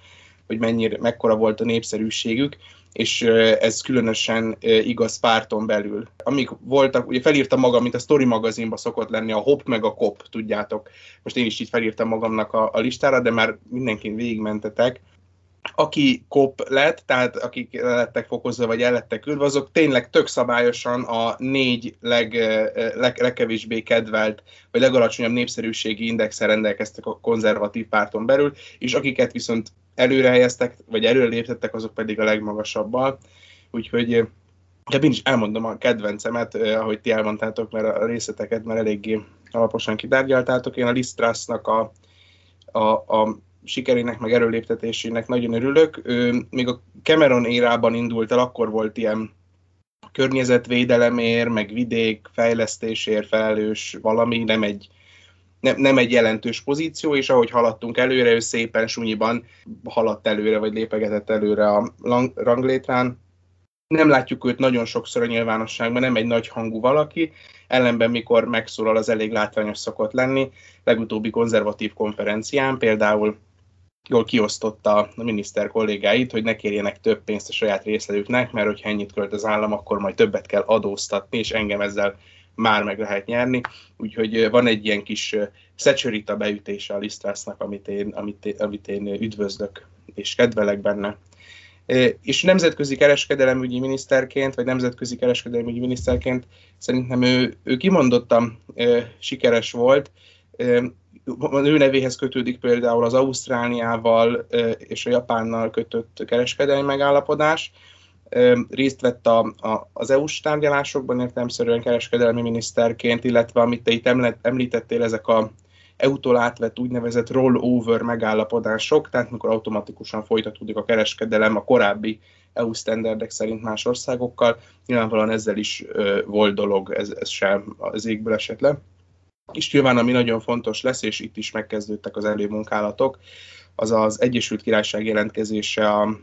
hogy mennyire, mekkora volt a népszerűségük, és ez különösen igaz párton belül. Amik voltak, ugye felírtam magam, mint a Story magazinban szokott lenni, a hop meg a kop, tudjátok. Most én is így felírtam magamnak a, a listára, de már mindenkin végigmentetek aki kop lett, tehát akik lettek fokozva, vagy el lettek küldve, azok tényleg tök szabályosan a négy leg, leg, legkevésbé kedvelt, vagy legalacsonyabb népszerűségi indexen rendelkeztek a konzervatív párton belül, és akiket viszont előre vagy előre léptettek, azok pedig a legmagasabbal. Úgyhogy de én is elmondom a kedvencemet, ahogy ti elmondtátok, mert a részleteket már eléggé alaposan kitárgyaltátok. Én a Lisztrásznak a, a, a sikerének, meg erőléptetésének nagyon örülök. Ő még a Cameron érában indult el, akkor volt ilyen környezetvédelemért, meg vidék fejlesztésért felelős valami, nem egy, nem, nem egy jelentős pozíció, és ahogy haladtunk előre, ő szépen sunyiban haladt előre, vagy lépegetett előre a ranglétrán. Nem látjuk őt nagyon sokszor a nyilvánosságban, nem egy nagy hangú valaki, ellenben mikor megszólal, az elég látványos szokott lenni. Legutóbbi konzervatív konferencián például jól kiosztotta a miniszter kollégáit, hogy ne kérjenek több pénzt a saját részlelőknek, mert hogyha ennyit költ az állam, akkor majd többet kell adóztatni, és engem ezzel már meg lehet nyerni. Úgyhogy van egy ilyen kis szecsörita beütése a Lisztrásznak, amit én, amit, én, amit én üdvözlök, és kedvelek benne. És nemzetközi kereskedelemügyi miniszterként, vagy nemzetközi kereskedelemügyi miniszterként szerintem ő, ő kimondottan sikeres volt, ő nevéhez kötődik például az Ausztráliával és a Japánnal kötött kereskedelmi megállapodás. Részt vett a, a, az EU-s tárgyalásokban értelemszerűen kereskedelmi miniszterként, illetve amit te itt említettél, ezek a EU-tól átvett úgynevezett rollover megállapodások, tehát mikor automatikusan folytatódik a kereskedelem a korábbi EU standardek szerint más országokkal. Nyilvánvalóan ezzel is volt dolog, ez, ez sem az égből esett le. És nyilván ami nagyon fontos lesz, és itt is megkezdődtek az előmunkálatok, az az Egyesült Királyság jelentkezése a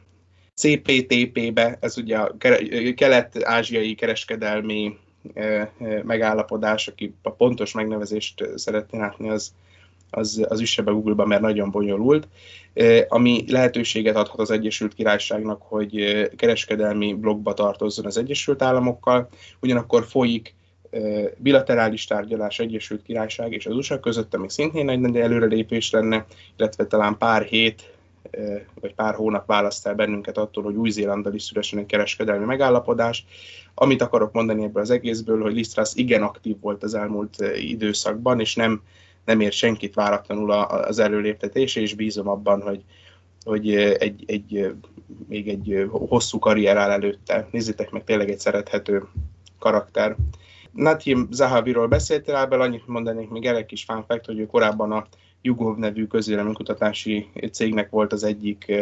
CPTP-be, ez ugye a kelet-ázsiai kereskedelmi megállapodás, aki a pontos megnevezést szeretné látni, az, az, az üsse be Google-ba, mert nagyon bonyolult, ami lehetőséget adhat az Egyesült Királyságnak, hogy kereskedelmi blogba tartozzon az Egyesült Államokkal, ugyanakkor folyik bilaterális tárgyalás Egyesült Királyság és az USA között, ami szintén egy előrelépés lenne, illetve talán pár hét vagy pár hónap választ el bennünket attól, hogy Új-Zélanddal is szülessen egy kereskedelmi megállapodás. Amit akarok mondani ebből az egészből, hogy Lisztrász igen aktív volt az elmúlt időszakban, és nem, nem ér senkit váratlanul az előléptetése, és bízom abban, hogy, hogy egy, egy, még egy hosszú karrier áll előtte. Nézzétek meg, tényleg egy szerethető karakter. Natim Zahaviról beszéltél, Ábel, annyit mondanék még egy kis fun fact, hogy ő korábban a Jugov nevű közvéleménykutatási cégnek volt az egyik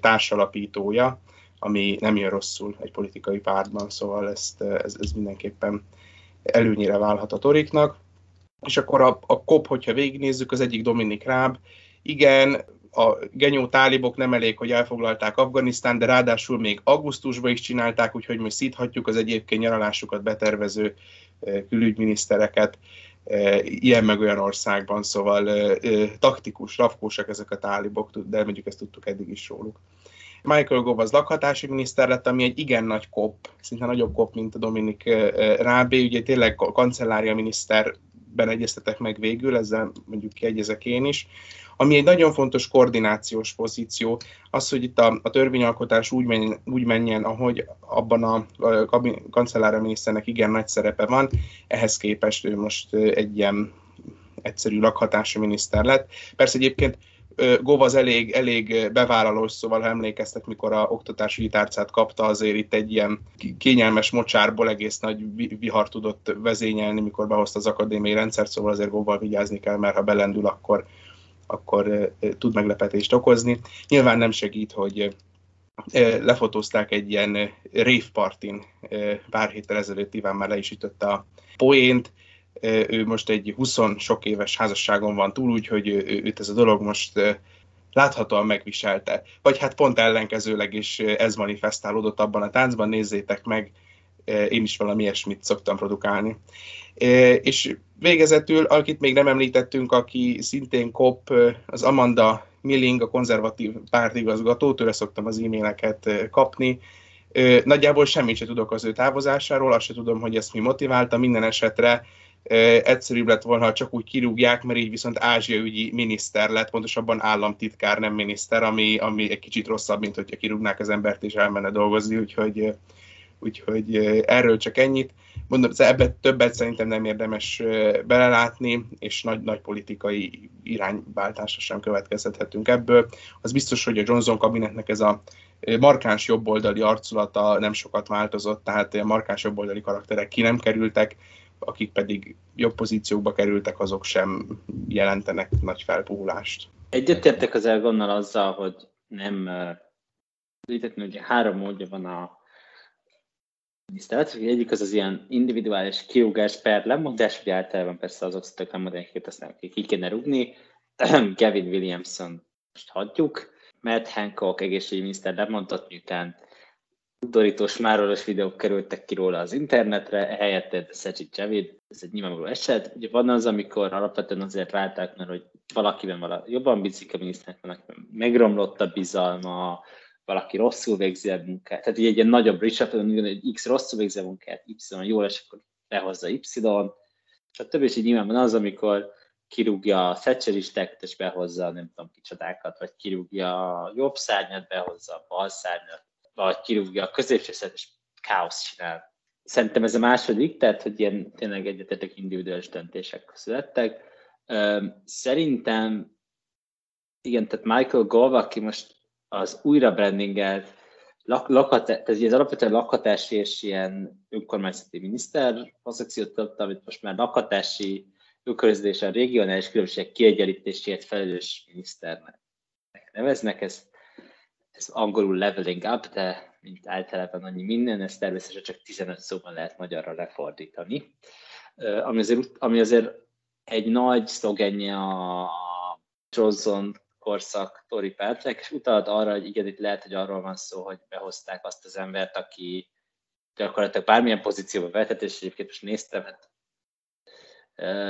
társalapítója, ami nem jön rosszul egy politikai pártban, szóval ezt, ez, ez mindenképpen előnyére válhat a Toriknak. És akkor a, a COP, hogyha végignézzük, az egyik Dominik Ráb, igen, a genyó tálibok nem elég, hogy elfoglalták Afganisztán, de ráadásul még augusztusban is csinálták, úgyhogy most szíthatjuk az egyébként nyaralásukat betervező külügyminisztereket ilyen meg olyan országban, szóval taktikus, rafkósak ezek a tálibok, de mondjuk ezt tudtuk eddig is róluk. Michael Gove az lakhatási miniszter lett, ami egy igen nagy kop, szinte nagyobb kop, mint a Dominik Rábé, ugye tényleg kancellária miniszterben egyeztetek meg végül, ezzel mondjuk kiegyezek én is. Ami egy nagyon fontos koordinációs pozíció, az, hogy itt a, a törvényalkotás úgy, menjen, úgy menjen, ahogy abban a, a kancellára miniszternek igen nagy szerepe van, ehhez képest ő most egy ilyen egyszerű lakhatási miniszter lett. Persze egyébként Gov az elég, elég bevállalós, szóval ha emlékeztek, mikor a oktatási tárcát kapta, azért itt egy ilyen kényelmes mocsárból egész nagy vihar tudott vezényelni, mikor behozta az akadémiai rendszert, szóval azért Govval vigyázni kell, mert ha belendül, akkor, akkor tud meglepetést okozni. Nyilván nem segít, hogy lefotózták egy ilyen rave partin pár héttel ezelőtt, Iván már le is ütötte a poént, ő most egy 20 sok éves házasságon van túl, úgyhogy őt ez a dolog most láthatóan megviselte. Vagy hát pont ellenkezőleg is ez manifestálódott abban a táncban, nézzétek meg, én is valami ilyesmit szoktam produkálni. És végezetül, akit még nem említettünk, aki szintén kop, az Amanda Milling, a konzervatív pártigazgató, tőle szoktam az e-maileket kapni. Nagyjából semmit sem tudok az ő távozásáról, azt sem tudom, hogy ezt mi motiválta, minden esetre egyszerűbb lett volna, ha csak úgy kirúgják, mert így viszont Ázsia ügyi miniszter lett, pontosabban államtitkár, nem miniszter, ami, ami egy kicsit rosszabb, mint hogyha kirúgnák az embert és elmenne dolgozni, úgyhogy, úgyhogy erről csak ennyit. Mondom, ebbe többet szerintem nem érdemes belelátni, és nagy, nagy politikai irányváltásra sem következhetünk ebből. Az biztos, hogy a Johnson kabinetnek ez a markáns jobboldali arculata nem sokat változott, tehát a markáns jobboldali karakterek ki nem kerültek, akik pedig jobb pozíciókba kerültek, azok sem jelentenek nagy felpuhulást. Egyetértek az elgonnal azzal, hogy nem hogy ugye három módja van a tisztelet, egyik az az ilyen individuális kiugás per lemondás, hogy általában persze azok szoktak lemondani, akiket aztán ki kéne rúgni. Gavin Williamson most hagyjuk, Matt Hancock egészségügyminiszter lemondott, miután udorítós, márolos videók kerültek ki róla az internetre, helyette Szecsit Javid, ez egy nyilvánvaló eset. Ugye van az, amikor alapvetően azért válták, mert hogy valakiben vala, jobban bízik a miniszternek, valakiben megromlott a bizalma, valaki rosszul végzi a munkát. Tehát így egy ilyen nagyobb reshuffle, hogy X rosszul végzi a munkát, Y jól, és akkor behozza Y, és többi is így nyilván van az, amikor kirúgja a Thatcheristeket, és behozza nem tudom kicsodákat, vagy kirúgja a jobb szárnyat, behozza a bal szárnyat, vagy kirúgja a középső és káosz csinál. Szerintem ez a második, tehát hogy ilyen tényleg egyetetek individuális döntések születtek. Szerintem, igen, tehát Michael Gove, aki most az újra brandingelt, lak, lakat, tehát ez alapvetően lakhatási és ilyen önkormányzati miniszter pozíciót töltött, amit most már lakhatási a regionális különbség kiegyenlítésért felelős miniszternek neveznek. Ez ez angolul leveling up, de mint általában annyi minden, ezt természetesen csak 15 szóban lehet magyarra lefordítani. Ami azért, ami azért egy nagy szlogenje a Johnson korszak Tory pártják, és utalt arra, hogy igen, itt lehet, hogy arról van szó, hogy behozták azt az embert, aki gyakorlatilag bármilyen pozícióba vetett, és egyébként most néztem, hát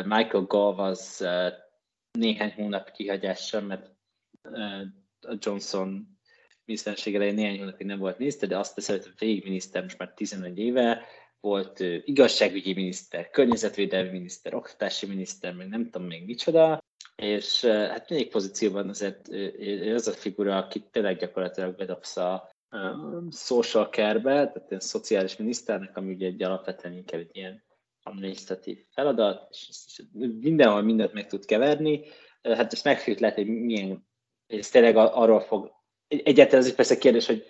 Michael Gove az néhány hónap kihagyással, mert a Johnson miniszterség elején néhány hónapig nem volt miniszter, de azt teszem, hogy végigminiszter most már 11 éve, volt igazságügyi miniszter, környezetvédelmi miniszter, oktatási miniszter, meg nem tudom még micsoda, és hát még pozícióban azért az a figura, aki tényleg gyakorlatilag bedobsz a social care-be, tehát egy szociális miniszternek, ami ugye egy alapvetően inkább egy ilyen administratív feladat, és mindenhol mindent meg tud keverni. Hát ezt megfőt lehet, hogy milyen, ez tényleg arról fog, egyáltalán ez persze kérdés, hogy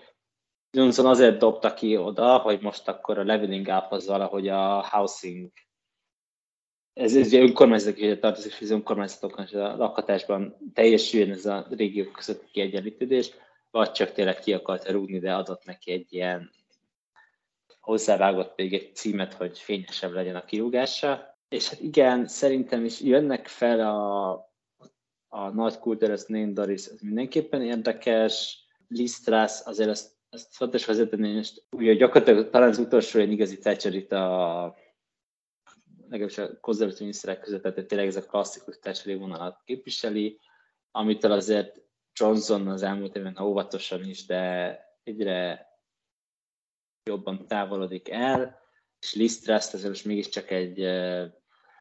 Johnson azért dobta ki oda, hogy most akkor a leveling up az valahogy a housing ez, ez ugye önkormányzatok tartozik, és az önkormányzatoknak a lakhatásban teljesüljön ez a régiók közötti kiegyenlítődés, vagy csak tényleg ki akart rúgni, de adott neki egy ilyen hozzávágott még egy címet, hogy fényesebb legyen a kirúgása. És hát igen, szerintem is jönnek fel a, a nagy kultúrás Name Doris, ez mindenképpen érdekes. Lisztrász, azért ezt, ezt fontos vezetni, és ugye gyakorlatilag talán az utolsó ilyen igazi Thatcher itt a legalábbis a konzervatív miniszterek között, tehát tényleg ez a klasszikus Thatcheri vonalat képviseli, amitől azért Johnson az elmúlt évben óvatosan is, de egyre jobban távolodik el, és Liz Truss azért most mégiscsak egy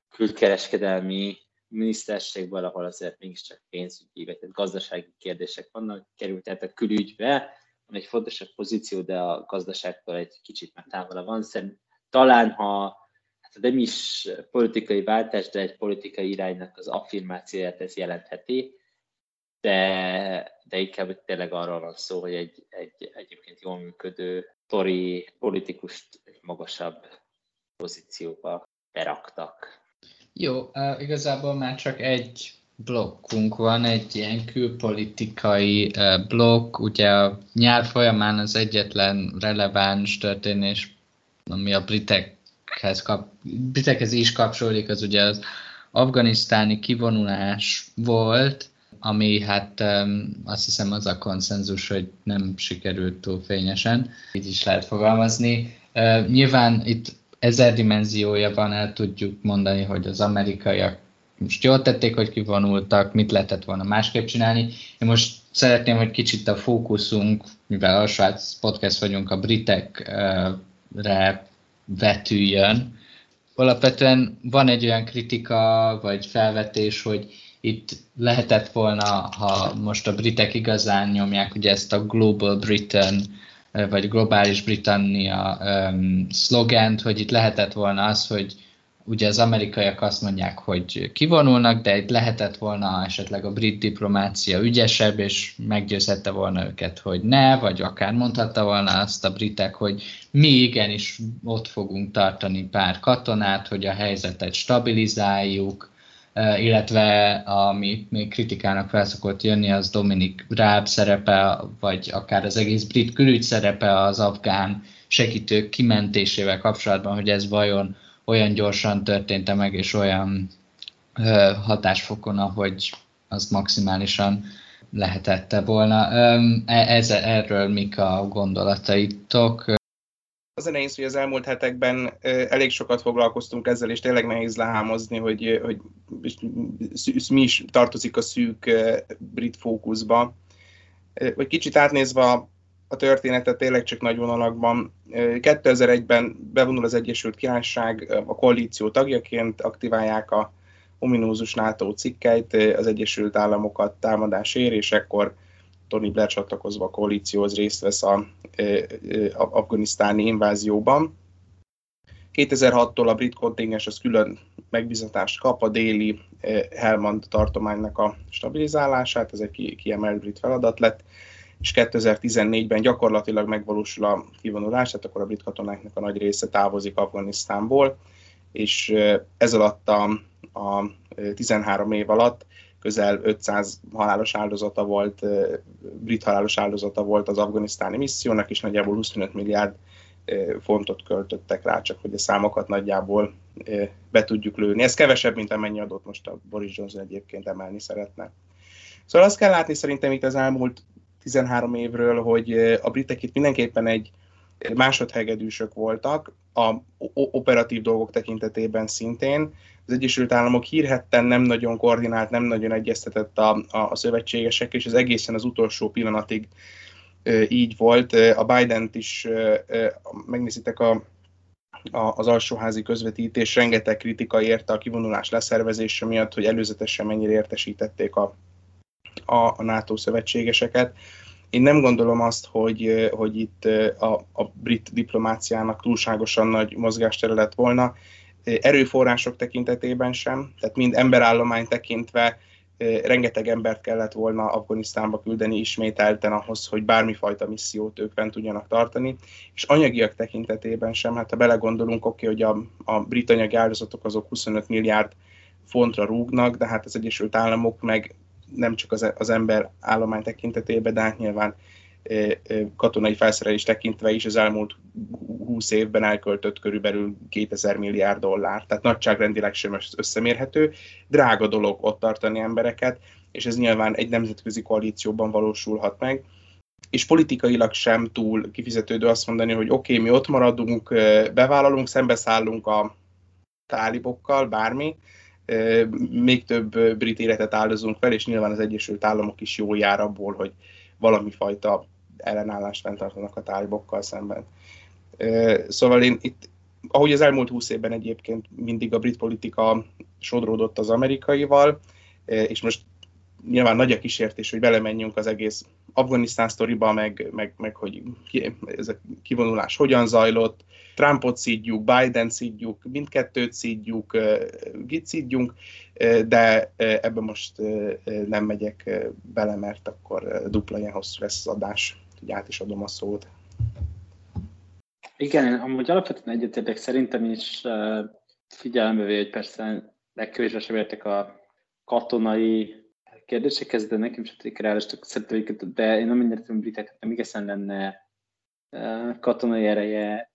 külkereskedelmi miniszterségből, ahol azért mégiscsak pénzügyi, vagy gazdasági kérdések vannak, került tehát a külügybe, ami egy fontosabb pozíció, de a gazdaságtól egy kicsit már távolabb van. Szerintem talán, ha hát nem is politikai váltás, de egy politikai iránynak az affirmációját ez jelentheti, de, de inkább tényleg arról van szó, hogy egy, egy egyébként jól működő tori politikust egy magasabb pozícióba beraktak. Jó, igazából már csak egy blokkunk van, egy ilyen külpolitikai uh, blokk, ugye a nyár folyamán az egyetlen releváns történés, ami a britekhez, kap, britekhez is kapcsolódik, az ugye az afganisztáni kivonulás volt, ami hát um, azt hiszem az a konszenzus, hogy nem sikerült túl fényesen, így is lehet fogalmazni. Uh, nyilván itt ezer dimenziója van, el tudjuk mondani, hogy az amerikaiak most jól tették, hogy kivonultak, mit lehetett volna másképp csinálni. Én most szeretném, hogy kicsit a fókuszunk, mivel a Svájc podcast vagyunk, a britekre vetüljön. Alapvetően van egy olyan kritika, vagy felvetés, hogy itt lehetett volna, ha most a britek igazán nyomják ugye ezt a Global Britain, vagy globális Britannia um, szlogent, hogy itt lehetett volna az, hogy ugye az amerikaiak azt mondják, hogy kivonulnak, de itt lehetett volna esetleg a brit diplomácia ügyesebb, és meggyőzhette volna őket, hogy ne, vagy akár mondhatta volna azt a britek, hogy mi igenis ott fogunk tartani pár katonát, hogy a helyzetet stabilizáljuk, illetve ami még kritikának felszokott jönni, az Dominik Ráb szerepe, vagy akár az egész brit külügy szerepe az afgán segítők kimentésével kapcsolatban, hogy ez vajon olyan gyorsan történt meg, és olyan hatásfokon, ahogy az maximálisan lehetette volna. E, ez, erről mik a gondolataitok? Az a nehéz, hogy az elmúlt hetekben elég sokat foglalkoztunk ezzel, és tényleg nehéz lehámozni, hogy, hogy mi is tartozik a szűk brit fókuszba. Vagy kicsit átnézve a történetet tényleg csak nagy vonalakban. 2001-ben bevonul az Egyesült Királyság a koalíció tagjaként, aktiválják a ominózus NATO cikkeit, az Egyesült Államokat támadás ér, és ekkor Tony Blair csatlakozva a koalícióhoz részt vesz a, a, a afganisztáni invázióban. 2006-tól a brit kontingens az külön megbizatást kap a déli Helmand tartománynak a stabilizálását, ez egy kiemelt brit feladat lett, és 2014-ben gyakorlatilag megvalósul a kivonulás, tehát akkor a brit katonáknak a nagy része távozik Afganisztánból, és ez alatt a, a 13 év alatt közel 500 halálos áldozata volt, brit halálos áldozata volt az afganisztáni missziónak, és nagyjából 25 milliárd fontot költöttek rá, csak hogy a számokat nagyjából be tudjuk lőni. Ez kevesebb, mint amennyi adott most a Boris Johnson egyébként emelni szeretne. Szóval azt kell látni szerintem itt az elmúlt 13 évről, hogy a britek itt mindenképpen egy másodhegedűsök voltak, a operatív dolgok tekintetében szintén. Az Egyesült Államok hírhetten nem nagyon koordinált, nem nagyon egyeztetett a, a, a szövetségesek, és ez egészen az utolsó pillanatig így volt. A Biden-t is megnézitek a, a, az alsóházi közvetítés, rengeteg kritika érte a kivonulás leszervezése miatt, hogy előzetesen mennyire értesítették a, a, a NATO szövetségeseket. Én nem gondolom azt, hogy, hogy itt a, a brit diplomáciának túlságosan nagy mozgástere lett volna, erőforrások tekintetében sem, tehát mind emberállomány tekintve rengeteg embert kellett volna Afganisztánba küldeni ismételten ahhoz, hogy bármifajta missziót ők fent tudjanak tartani, és anyagiak tekintetében sem, hát ha belegondolunk, oké, okay, hogy a, a brit anyagi áldozatok azok 25 milliárd fontra rúgnak, de hát az Egyesült Államok meg nem csak az, az ember állomány tekintetében, de hát nyilván katonai felszerelés tekintve is az elmúlt 20 évben elköltött körülbelül 2000 milliárd dollár. Tehát nagyságrendileg sem összemérhető. Drága dolog ott tartani embereket, és ez nyilván egy nemzetközi koalícióban valósulhat meg. És politikailag sem túl kifizetődő azt mondani, hogy oké, okay, mi ott maradunk, bevállalunk, szembeszállunk a tálibokkal, bármi, még több brit életet áldozunk fel, és nyilván az Egyesült Államok is jól jár abból, hogy valami fajta ellenállást fenntartanak a tálibokkal szemben. Szóval én itt, ahogy az elmúlt húsz évben egyébként mindig a brit politika sodródott az amerikaival, és most nyilván nagy a kísértés, hogy belemenjünk az egész Afganisztán sztoriba, meg, meg, meg hogy ki, ez a kivonulás hogyan zajlott, Trumpot szídjuk, Biden szídjuk, mindkettőt szídjuk, git szídjunk, de ebbe most nem megyek bele, mert akkor dupla ilyen hosszú lesz az adás, hogy át is adom a szót. Igen, amúgy alapvetően egyetértek szerintem is figyelembe véve, hogy persze legkevésbé sem értek a katonai kérdésekhez, de nekem sem tudjuk reálistak szerintem de én nem értem, hogy briteknek nem igazán lenne katonai ereje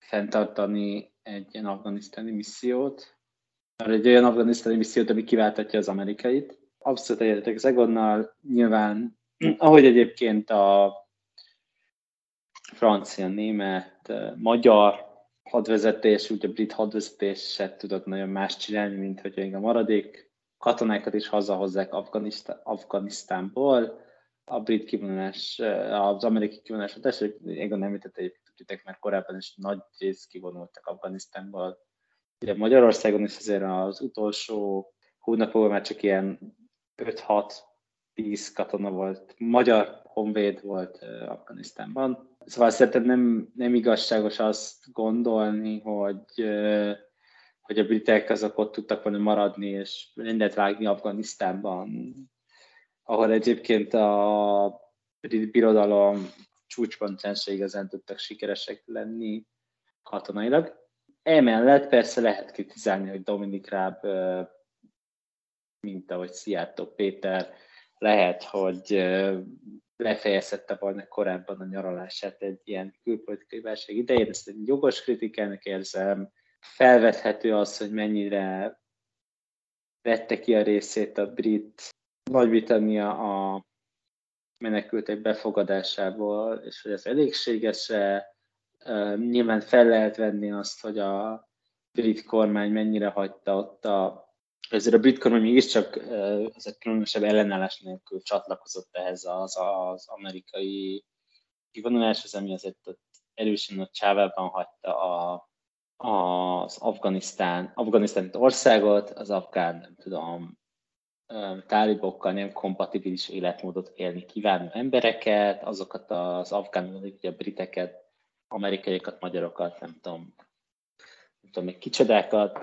fenntartani egy ilyen afganisztáni missziót, mert egy olyan afganisztáni missziót, ami kiváltatja az amerikait. Abszolút egyetek Zegonnal, nyilván, ahogy egyébként a francia, német, magyar hadvezetés, úgy a brit hadvezetés se tudott nagyon más csinálni, mint hogy a maradék katonákat is hazahozzák Afganisztán, Afganisztánból. A brit kivonulás, az amerikai kivonulás hatás, Egon említette egyébként, mert korábban is nagy rész kivonultak Afganisztánból. Ugye Magyarországon is azért az utolsó hónapokban már csak ilyen 5-6 10 katona volt, magyar honvéd volt Afganisztánban. Szóval szerintem nem, nem igazságos azt gondolni, hogy hogy a britek azok ott tudtak volna maradni, és mindent vágni Afganisztánban, ahol egyébként a brit birodalom csúcspontján se igazán tudtak sikeresek lenni katonailag. Emellett persze lehet kritizálni, hogy Dominik Ráb, mint ahogy Szijjártó Péter, lehet, hogy lefejezette volna korábban a nyaralását egy ilyen külpolitikai válság idején. Ezt egy jogos kritikának érzem, felvethető az, hogy mennyire vette ki a részét a brit Nagy-Britannia a menekültek befogadásából, és hogy ez elégséges-e. Nyilván fel lehet venni azt, hogy a brit kormány mennyire hagyta ott a ezért a brit kormány mégiscsak ezek különösebb ellenállás nélkül csatlakozott ehhez az, az amerikai kivonuláshoz, ami azért erősen a csávában hagyta a az Afganisztán, Afganisztán országot, az afgán, nem tudom, tálibokkal nem kompatibilis életmódot élni kívánó embereket, azokat az afgán, ugye briteket, amerikaiakat, magyarokat, nem tudom, nem tudom még kicsodákat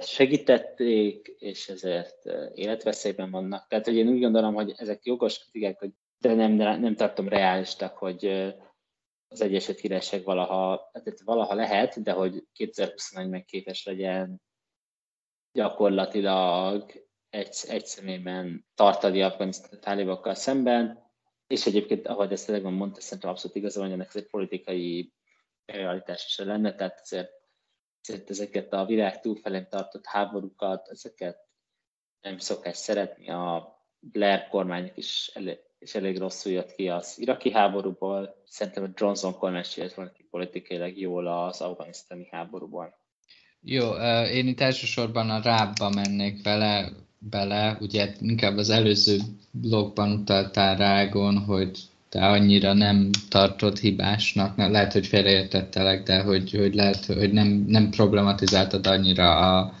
segítették, és ezért életveszélyben vannak. Tehát, hogy én úgy gondolom, hogy ezek jogos kritikák, hogy de nem, nem tartom reálistak, hogy az Egyesült Királyság valaha, tehát valaha lehet, de hogy 2021-ben képes legyen gyakorlatilag egy, egy személyben tartani Afganisztán tálibakkal szemben, és egyébként, ahogy ezt tényleg mondta, szerintem abszolút igaza van, ennek ez egy politikai realitás is lenne, tehát azért, azért ezeket a világ túlfelén tartott háborúkat, ezeket nem szokás szeretni, a Blair kormányok is elég, és elég rosszul jött ki az iraki háborúból. Szerintem a Johnson kormány jött volna politikailag jól az afganisztáni háborúból. Jó, én itt elsősorban a rábba mennék vele, bele, ugye inkább az előző blogban utaltál Rágon, hogy te annyira nem tartod hibásnak, lehet, hogy félreértettelek, de hogy, hogy lehet, hogy nem, nem problematizáltad annyira a,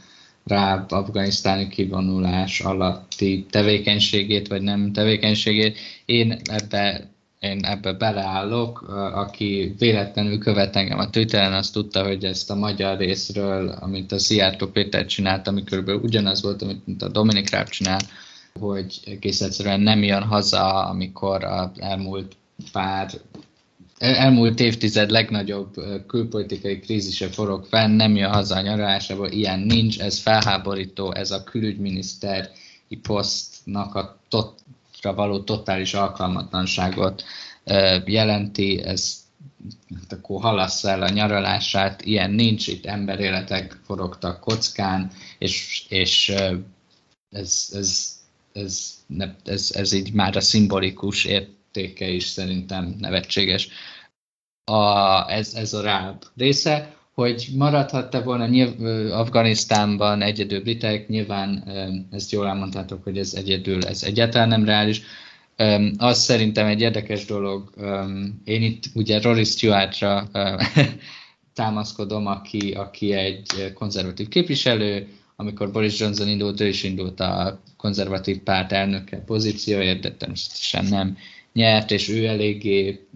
rá afganisztáni kivonulás alatti tevékenységét, vagy nem tevékenységét. Én ebbe, én ebbe beleállok, aki véletlenül követ engem a Twitteren, azt tudta, hogy ezt a magyar részről, amit a Szijjártó Péter csinált, ami körülbelül ugyanaz volt, amit a Dominik Ráb csinál, hogy egész egyszerűen nem jön haza, amikor az elmúlt pár elmúlt évtized legnagyobb külpolitikai krízise forog fenn, nem jön haza a nyaralásából, ilyen nincs, ez felháborító, ez a külügyminiszteri posztnak a totra való totális alkalmatlanságot jelenti, ez hát akkor halassz el a nyaralását, ilyen nincs, itt emberéletek forogtak kockán, és, és ez, ez, ez, ez, ez, ez így már a szimbolikus értéke is szerintem nevetséges. A, ez, ez a ráb része, hogy maradhatta volna nyilv, Afganisztánban egyedül britek, nyilván ezt jól elmondhatok, hogy ez egyedül, ez egyáltalán nem reális. Az szerintem egy érdekes dolog, én itt ugye Rory Stewartra támaszkodom, aki, aki egy konzervatív képviselő, amikor Boris Johnson indult, ő is indult a konzervatív párt elnöke pozícióért, de természetesen nem nyert, és ő eléggé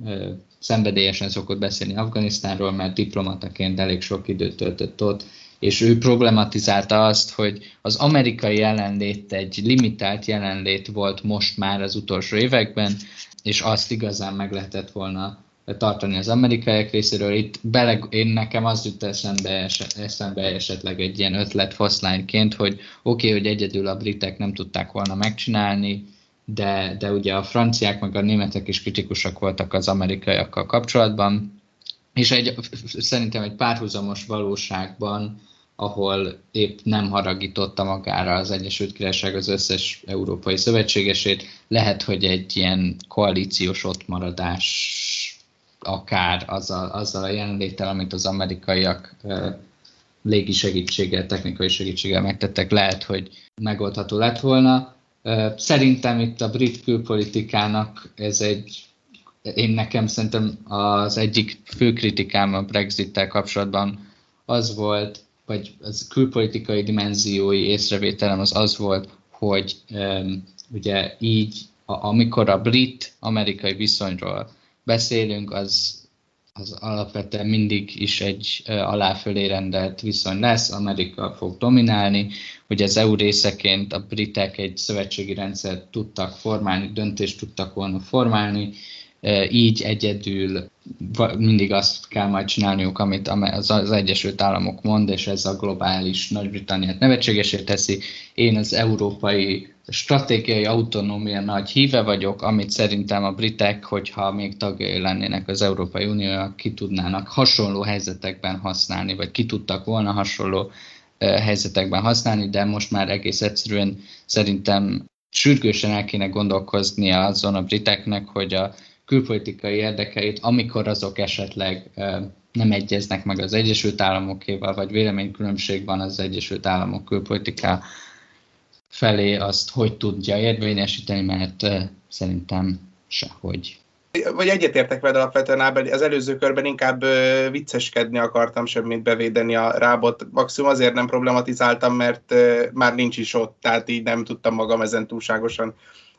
szenvedélyesen szokott beszélni Afganisztánról, mert diplomataként elég sok időt töltött ott, és ő problematizálta azt, hogy az amerikai jelenlét egy limitált jelenlét volt most már az utolsó években, és azt igazán meg lehetett volna tartani az amerikaiak részéről. Itt bele, én nekem az jut eszembe, eszembe esetleg egy ilyen ötlet foszlányként, hogy oké, okay, hogy egyedül a britek nem tudták volna megcsinálni, de, de ugye a franciák meg a németek is kritikusak voltak az amerikaiakkal kapcsolatban, és egy, szerintem egy párhuzamos valóságban, ahol épp nem haragította magára az Egyesült Királyság az összes európai szövetségesét, lehet, hogy egy ilyen koalíciós ottmaradás akár azzal, azzal a jelenléttel, amit az amerikaiak légi segítséggel, technikai segítséggel megtettek, lehet, hogy megoldható lett volna. Szerintem itt a brit külpolitikának ez egy, én nekem szerintem az egyik fő kritikám a Brexit-tel kapcsolatban az volt, vagy az külpolitikai dimenziói észrevételem az az volt, hogy ugye így, amikor a brit-amerikai viszonyról beszélünk, az, az alapvetően mindig is egy aláfölé rendelt viszony lesz, Amerika fog dominálni, hogy az EU részeként a britek egy szövetségi rendszert tudtak formálni, döntést tudtak volna formálni, így egyedül mindig azt kell majd csinálniuk, amit az Egyesült Államok mond, és ez a globális Nagy-Britanniát nevetségesé teszi. Én az európai stratégiai autonómia nagy híve vagyok, amit szerintem a britek, hogyha még tagjai lennének az Európai Uniónak, ki tudnának hasonló helyzetekben használni, vagy ki tudtak volna hasonló helyzetekben használni, de most már egész egyszerűen szerintem sürgősen el kéne gondolkoznia azon a briteknek, hogy a külpolitikai érdekeit, amikor azok esetleg nem egyeznek meg az Egyesült Államokéval, vagy véleménykülönbség van az Egyesült Államok külpolitiká felé, azt hogy tudja érvényesíteni, mert szerintem sehogy vagy egyetértek veled alapvetően, Ábel, az előző körben inkább vicceskedni akartam, semmit bevédeni a rábot. Maximum azért nem problematizáltam, mert már nincs is ott, tehát így nem tudtam magam ezen túlságosan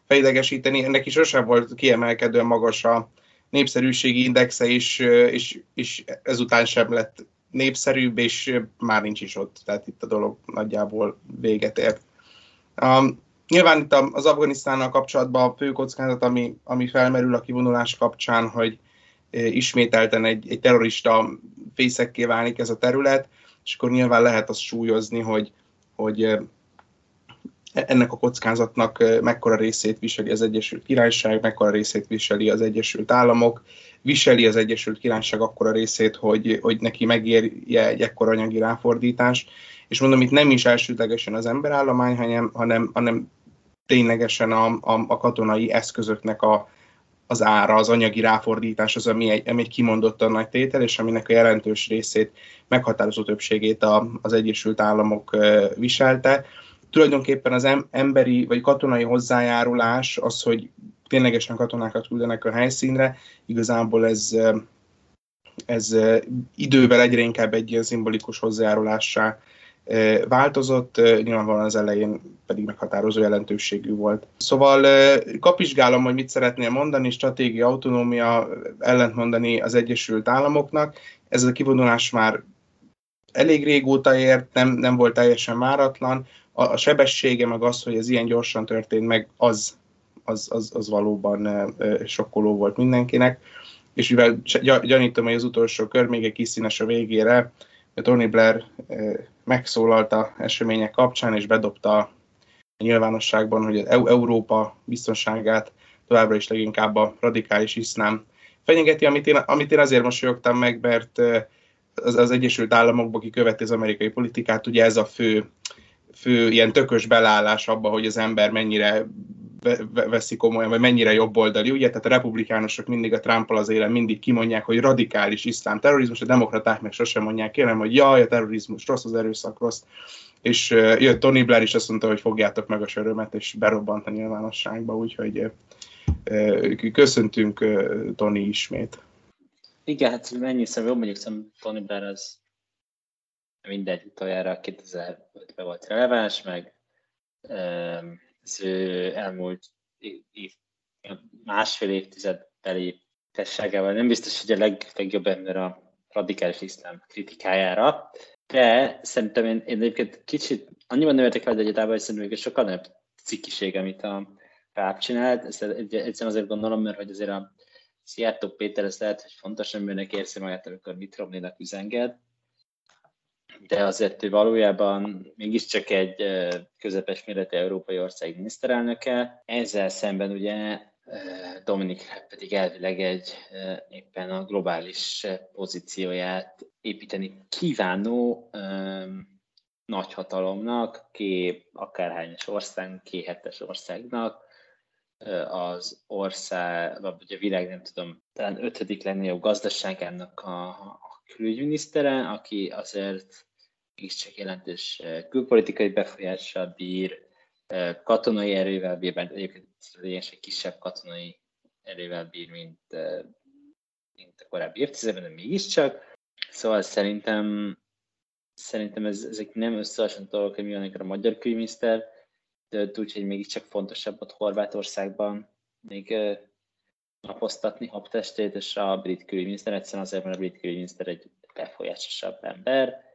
felidegesíteni. Ennek is sosem volt kiemelkedően magas a népszerűségi indexe, és, és, és ezután sem lett népszerűbb, és már nincs is ott. Tehát itt a dolog nagyjából véget ért. Um, Nyilván itt az Afganisztánnal kapcsolatban a fő kockázat, ami, ami felmerül a kivonulás kapcsán, hogy ismételten egy, egy terrorista fészekké válik ez a terület, és akkor nyilván lehet azt súlyozni, hogy, hogy ennek a kockázatnak mekkora részét viseli az Egyesült Királyság, mekkora részét viseli az Egyesült Államok, viseli az Egyesült Királyság akkora részét, hogy, hogy neki megérje egy ekkora anyagi ráfordítás. És mondom, itt nem is elsődlegesen az emberállomány, hanem, hanem, hanem ténylegesen a, a, a katonai eszközöknek a, az ára, az anyagi ráfordítás az, ami egy, ami egy kimondottan nagy tétel, és aminek a jelentős részét, meghatározó többségét a, az Egyesült Államok viselte tulajdonképpen az emberi vagy katonai hozzájárulás, az, hogy ténylegesen katonákat küldenek a helyszínre, igazából ez, ez idővel egyre inkább egy ilyen szimbolikus hozzájárulássá változott, nyilvánvalóan az elején pedig meghatározó jelentőségű volt. Szóval kapizsgálom, hogy mit szeretnél mondani, stratégia, autonómia, ellentmondani az Egyesült Államoknak. Ez a kivonulás már elég régóta ért, nem, nem volt teljesen váratlan a, a sebessége, meg az, hogy ez ilyen gyorsan történt meg, az, az, az, az valóban sokkoló volt mindenkinek. És mivel gyanítom, hogy az utolsó kör még egy kis színes a végére, Tony Blair megszólalt a események kapcsán, és bedobta a nyilvánosságban, hogy az Európa biztonságát továbbra is leginkább a radikális iszlám fenyegeti, amit én, amit én azért mosolyogtam meg, mert az, az Egyesült Államokban, aki követi az amerikai politikát, ugye ez a fő fő ilyen tökös belállás abba, hogy az ember mennyire veszi komolyan, vagy mennyire jobboldali. Ugye, tehát a republikánusok mindig a trump az élen mindig kimondják, hogy radikális iszlám terrorizmus, a demokraták meg sosem mondják, kérem, hogy jaj, a terrorizmus rossz, az erőszak rossz. És jött Tony Blair is azt mondta, hogy fogjátok meg a sörömet, és berobbant a nyilvánosságba, úgyhogy köszöntünk Tony ismét. Igen, hát mennyi jobb mondjuk Tony Blair az mindegy, utoljára 2005-ben volt releváns, meg az ő elmúlt év, másfél évtized beli tességával nem biztos, hogy a leg, legjobb ember a radikális iszlám kritikájára, de szerintem én, én egyébként kicsit annyiban nőhetek el egyetában, hogy szerintem hogy sokkal nagyobb cikkiség, amit a Ráp csinált. Ezt egyszerűen azért gondolom, mert hogy azért a Szijjártó Péter ezt lehet, hogy fontos embernek érzi magát, amikor mit Romneynak üzenged, de azért ő valójában mégiscsak egy közepes méretű európai ország miniszterelnöke. Ezzel szemben ugye Dominik pedig elvileg egy éppen a globális pozícióját építeni kívánó nagyhatalomnak, ké akárhányos ország, kéhetes országnak, az ország, vagy a világ nem tudom, talán ötödik legnagyobb gazdaságának a, a külügyminisztere, aki azért csak jelentős külpolitikai befolyással bír, katonai erővel bír, mert egyébként egy kisebb katonai erővel bír, mint, mint a korábbi évtizedben, de mégiscsak. Szóval szerintem szerintem ez, ezek nem összehasonlító dolgok, hogy mi van, a magyar külügyminiszter dönt úgy, hogy mégiscsak fontosabb ott Horvátországban még napoztatni habtestét, és a brit külügyminiszter egyszerűen azért, mert a brit külügyminiszter egy befolyásosabb ember,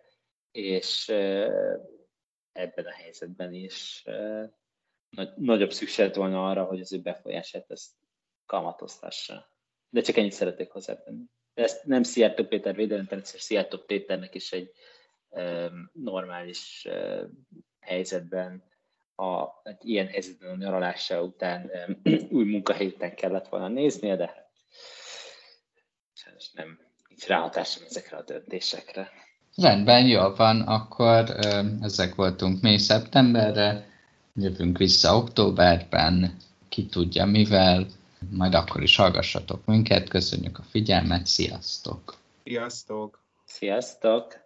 és ebben a helyzetben is nagyobb szükség volna arra, hogy az ő befolyását ezt kamatoztassa. De csak ennyit szeretnék hozzátenni. De ezt nem Szijjártó Péter védelem, természetesen Szijjártó Péternek is egy normális helyzetben, a, egy ilyen helyzetben a nyaralása után új munkahelyet kellett volna néznie, de hát nem így ráhatásom ezekre a döntésekre. Rendben, jó van, akkor ezek voltunk mi szeptemberre, jövünk vissza októberben, ki tudja mivel, majd akkor is hallgassatok minket, köszönjük a figyelmet, sziasztok! Sziasztok! Sziasztok!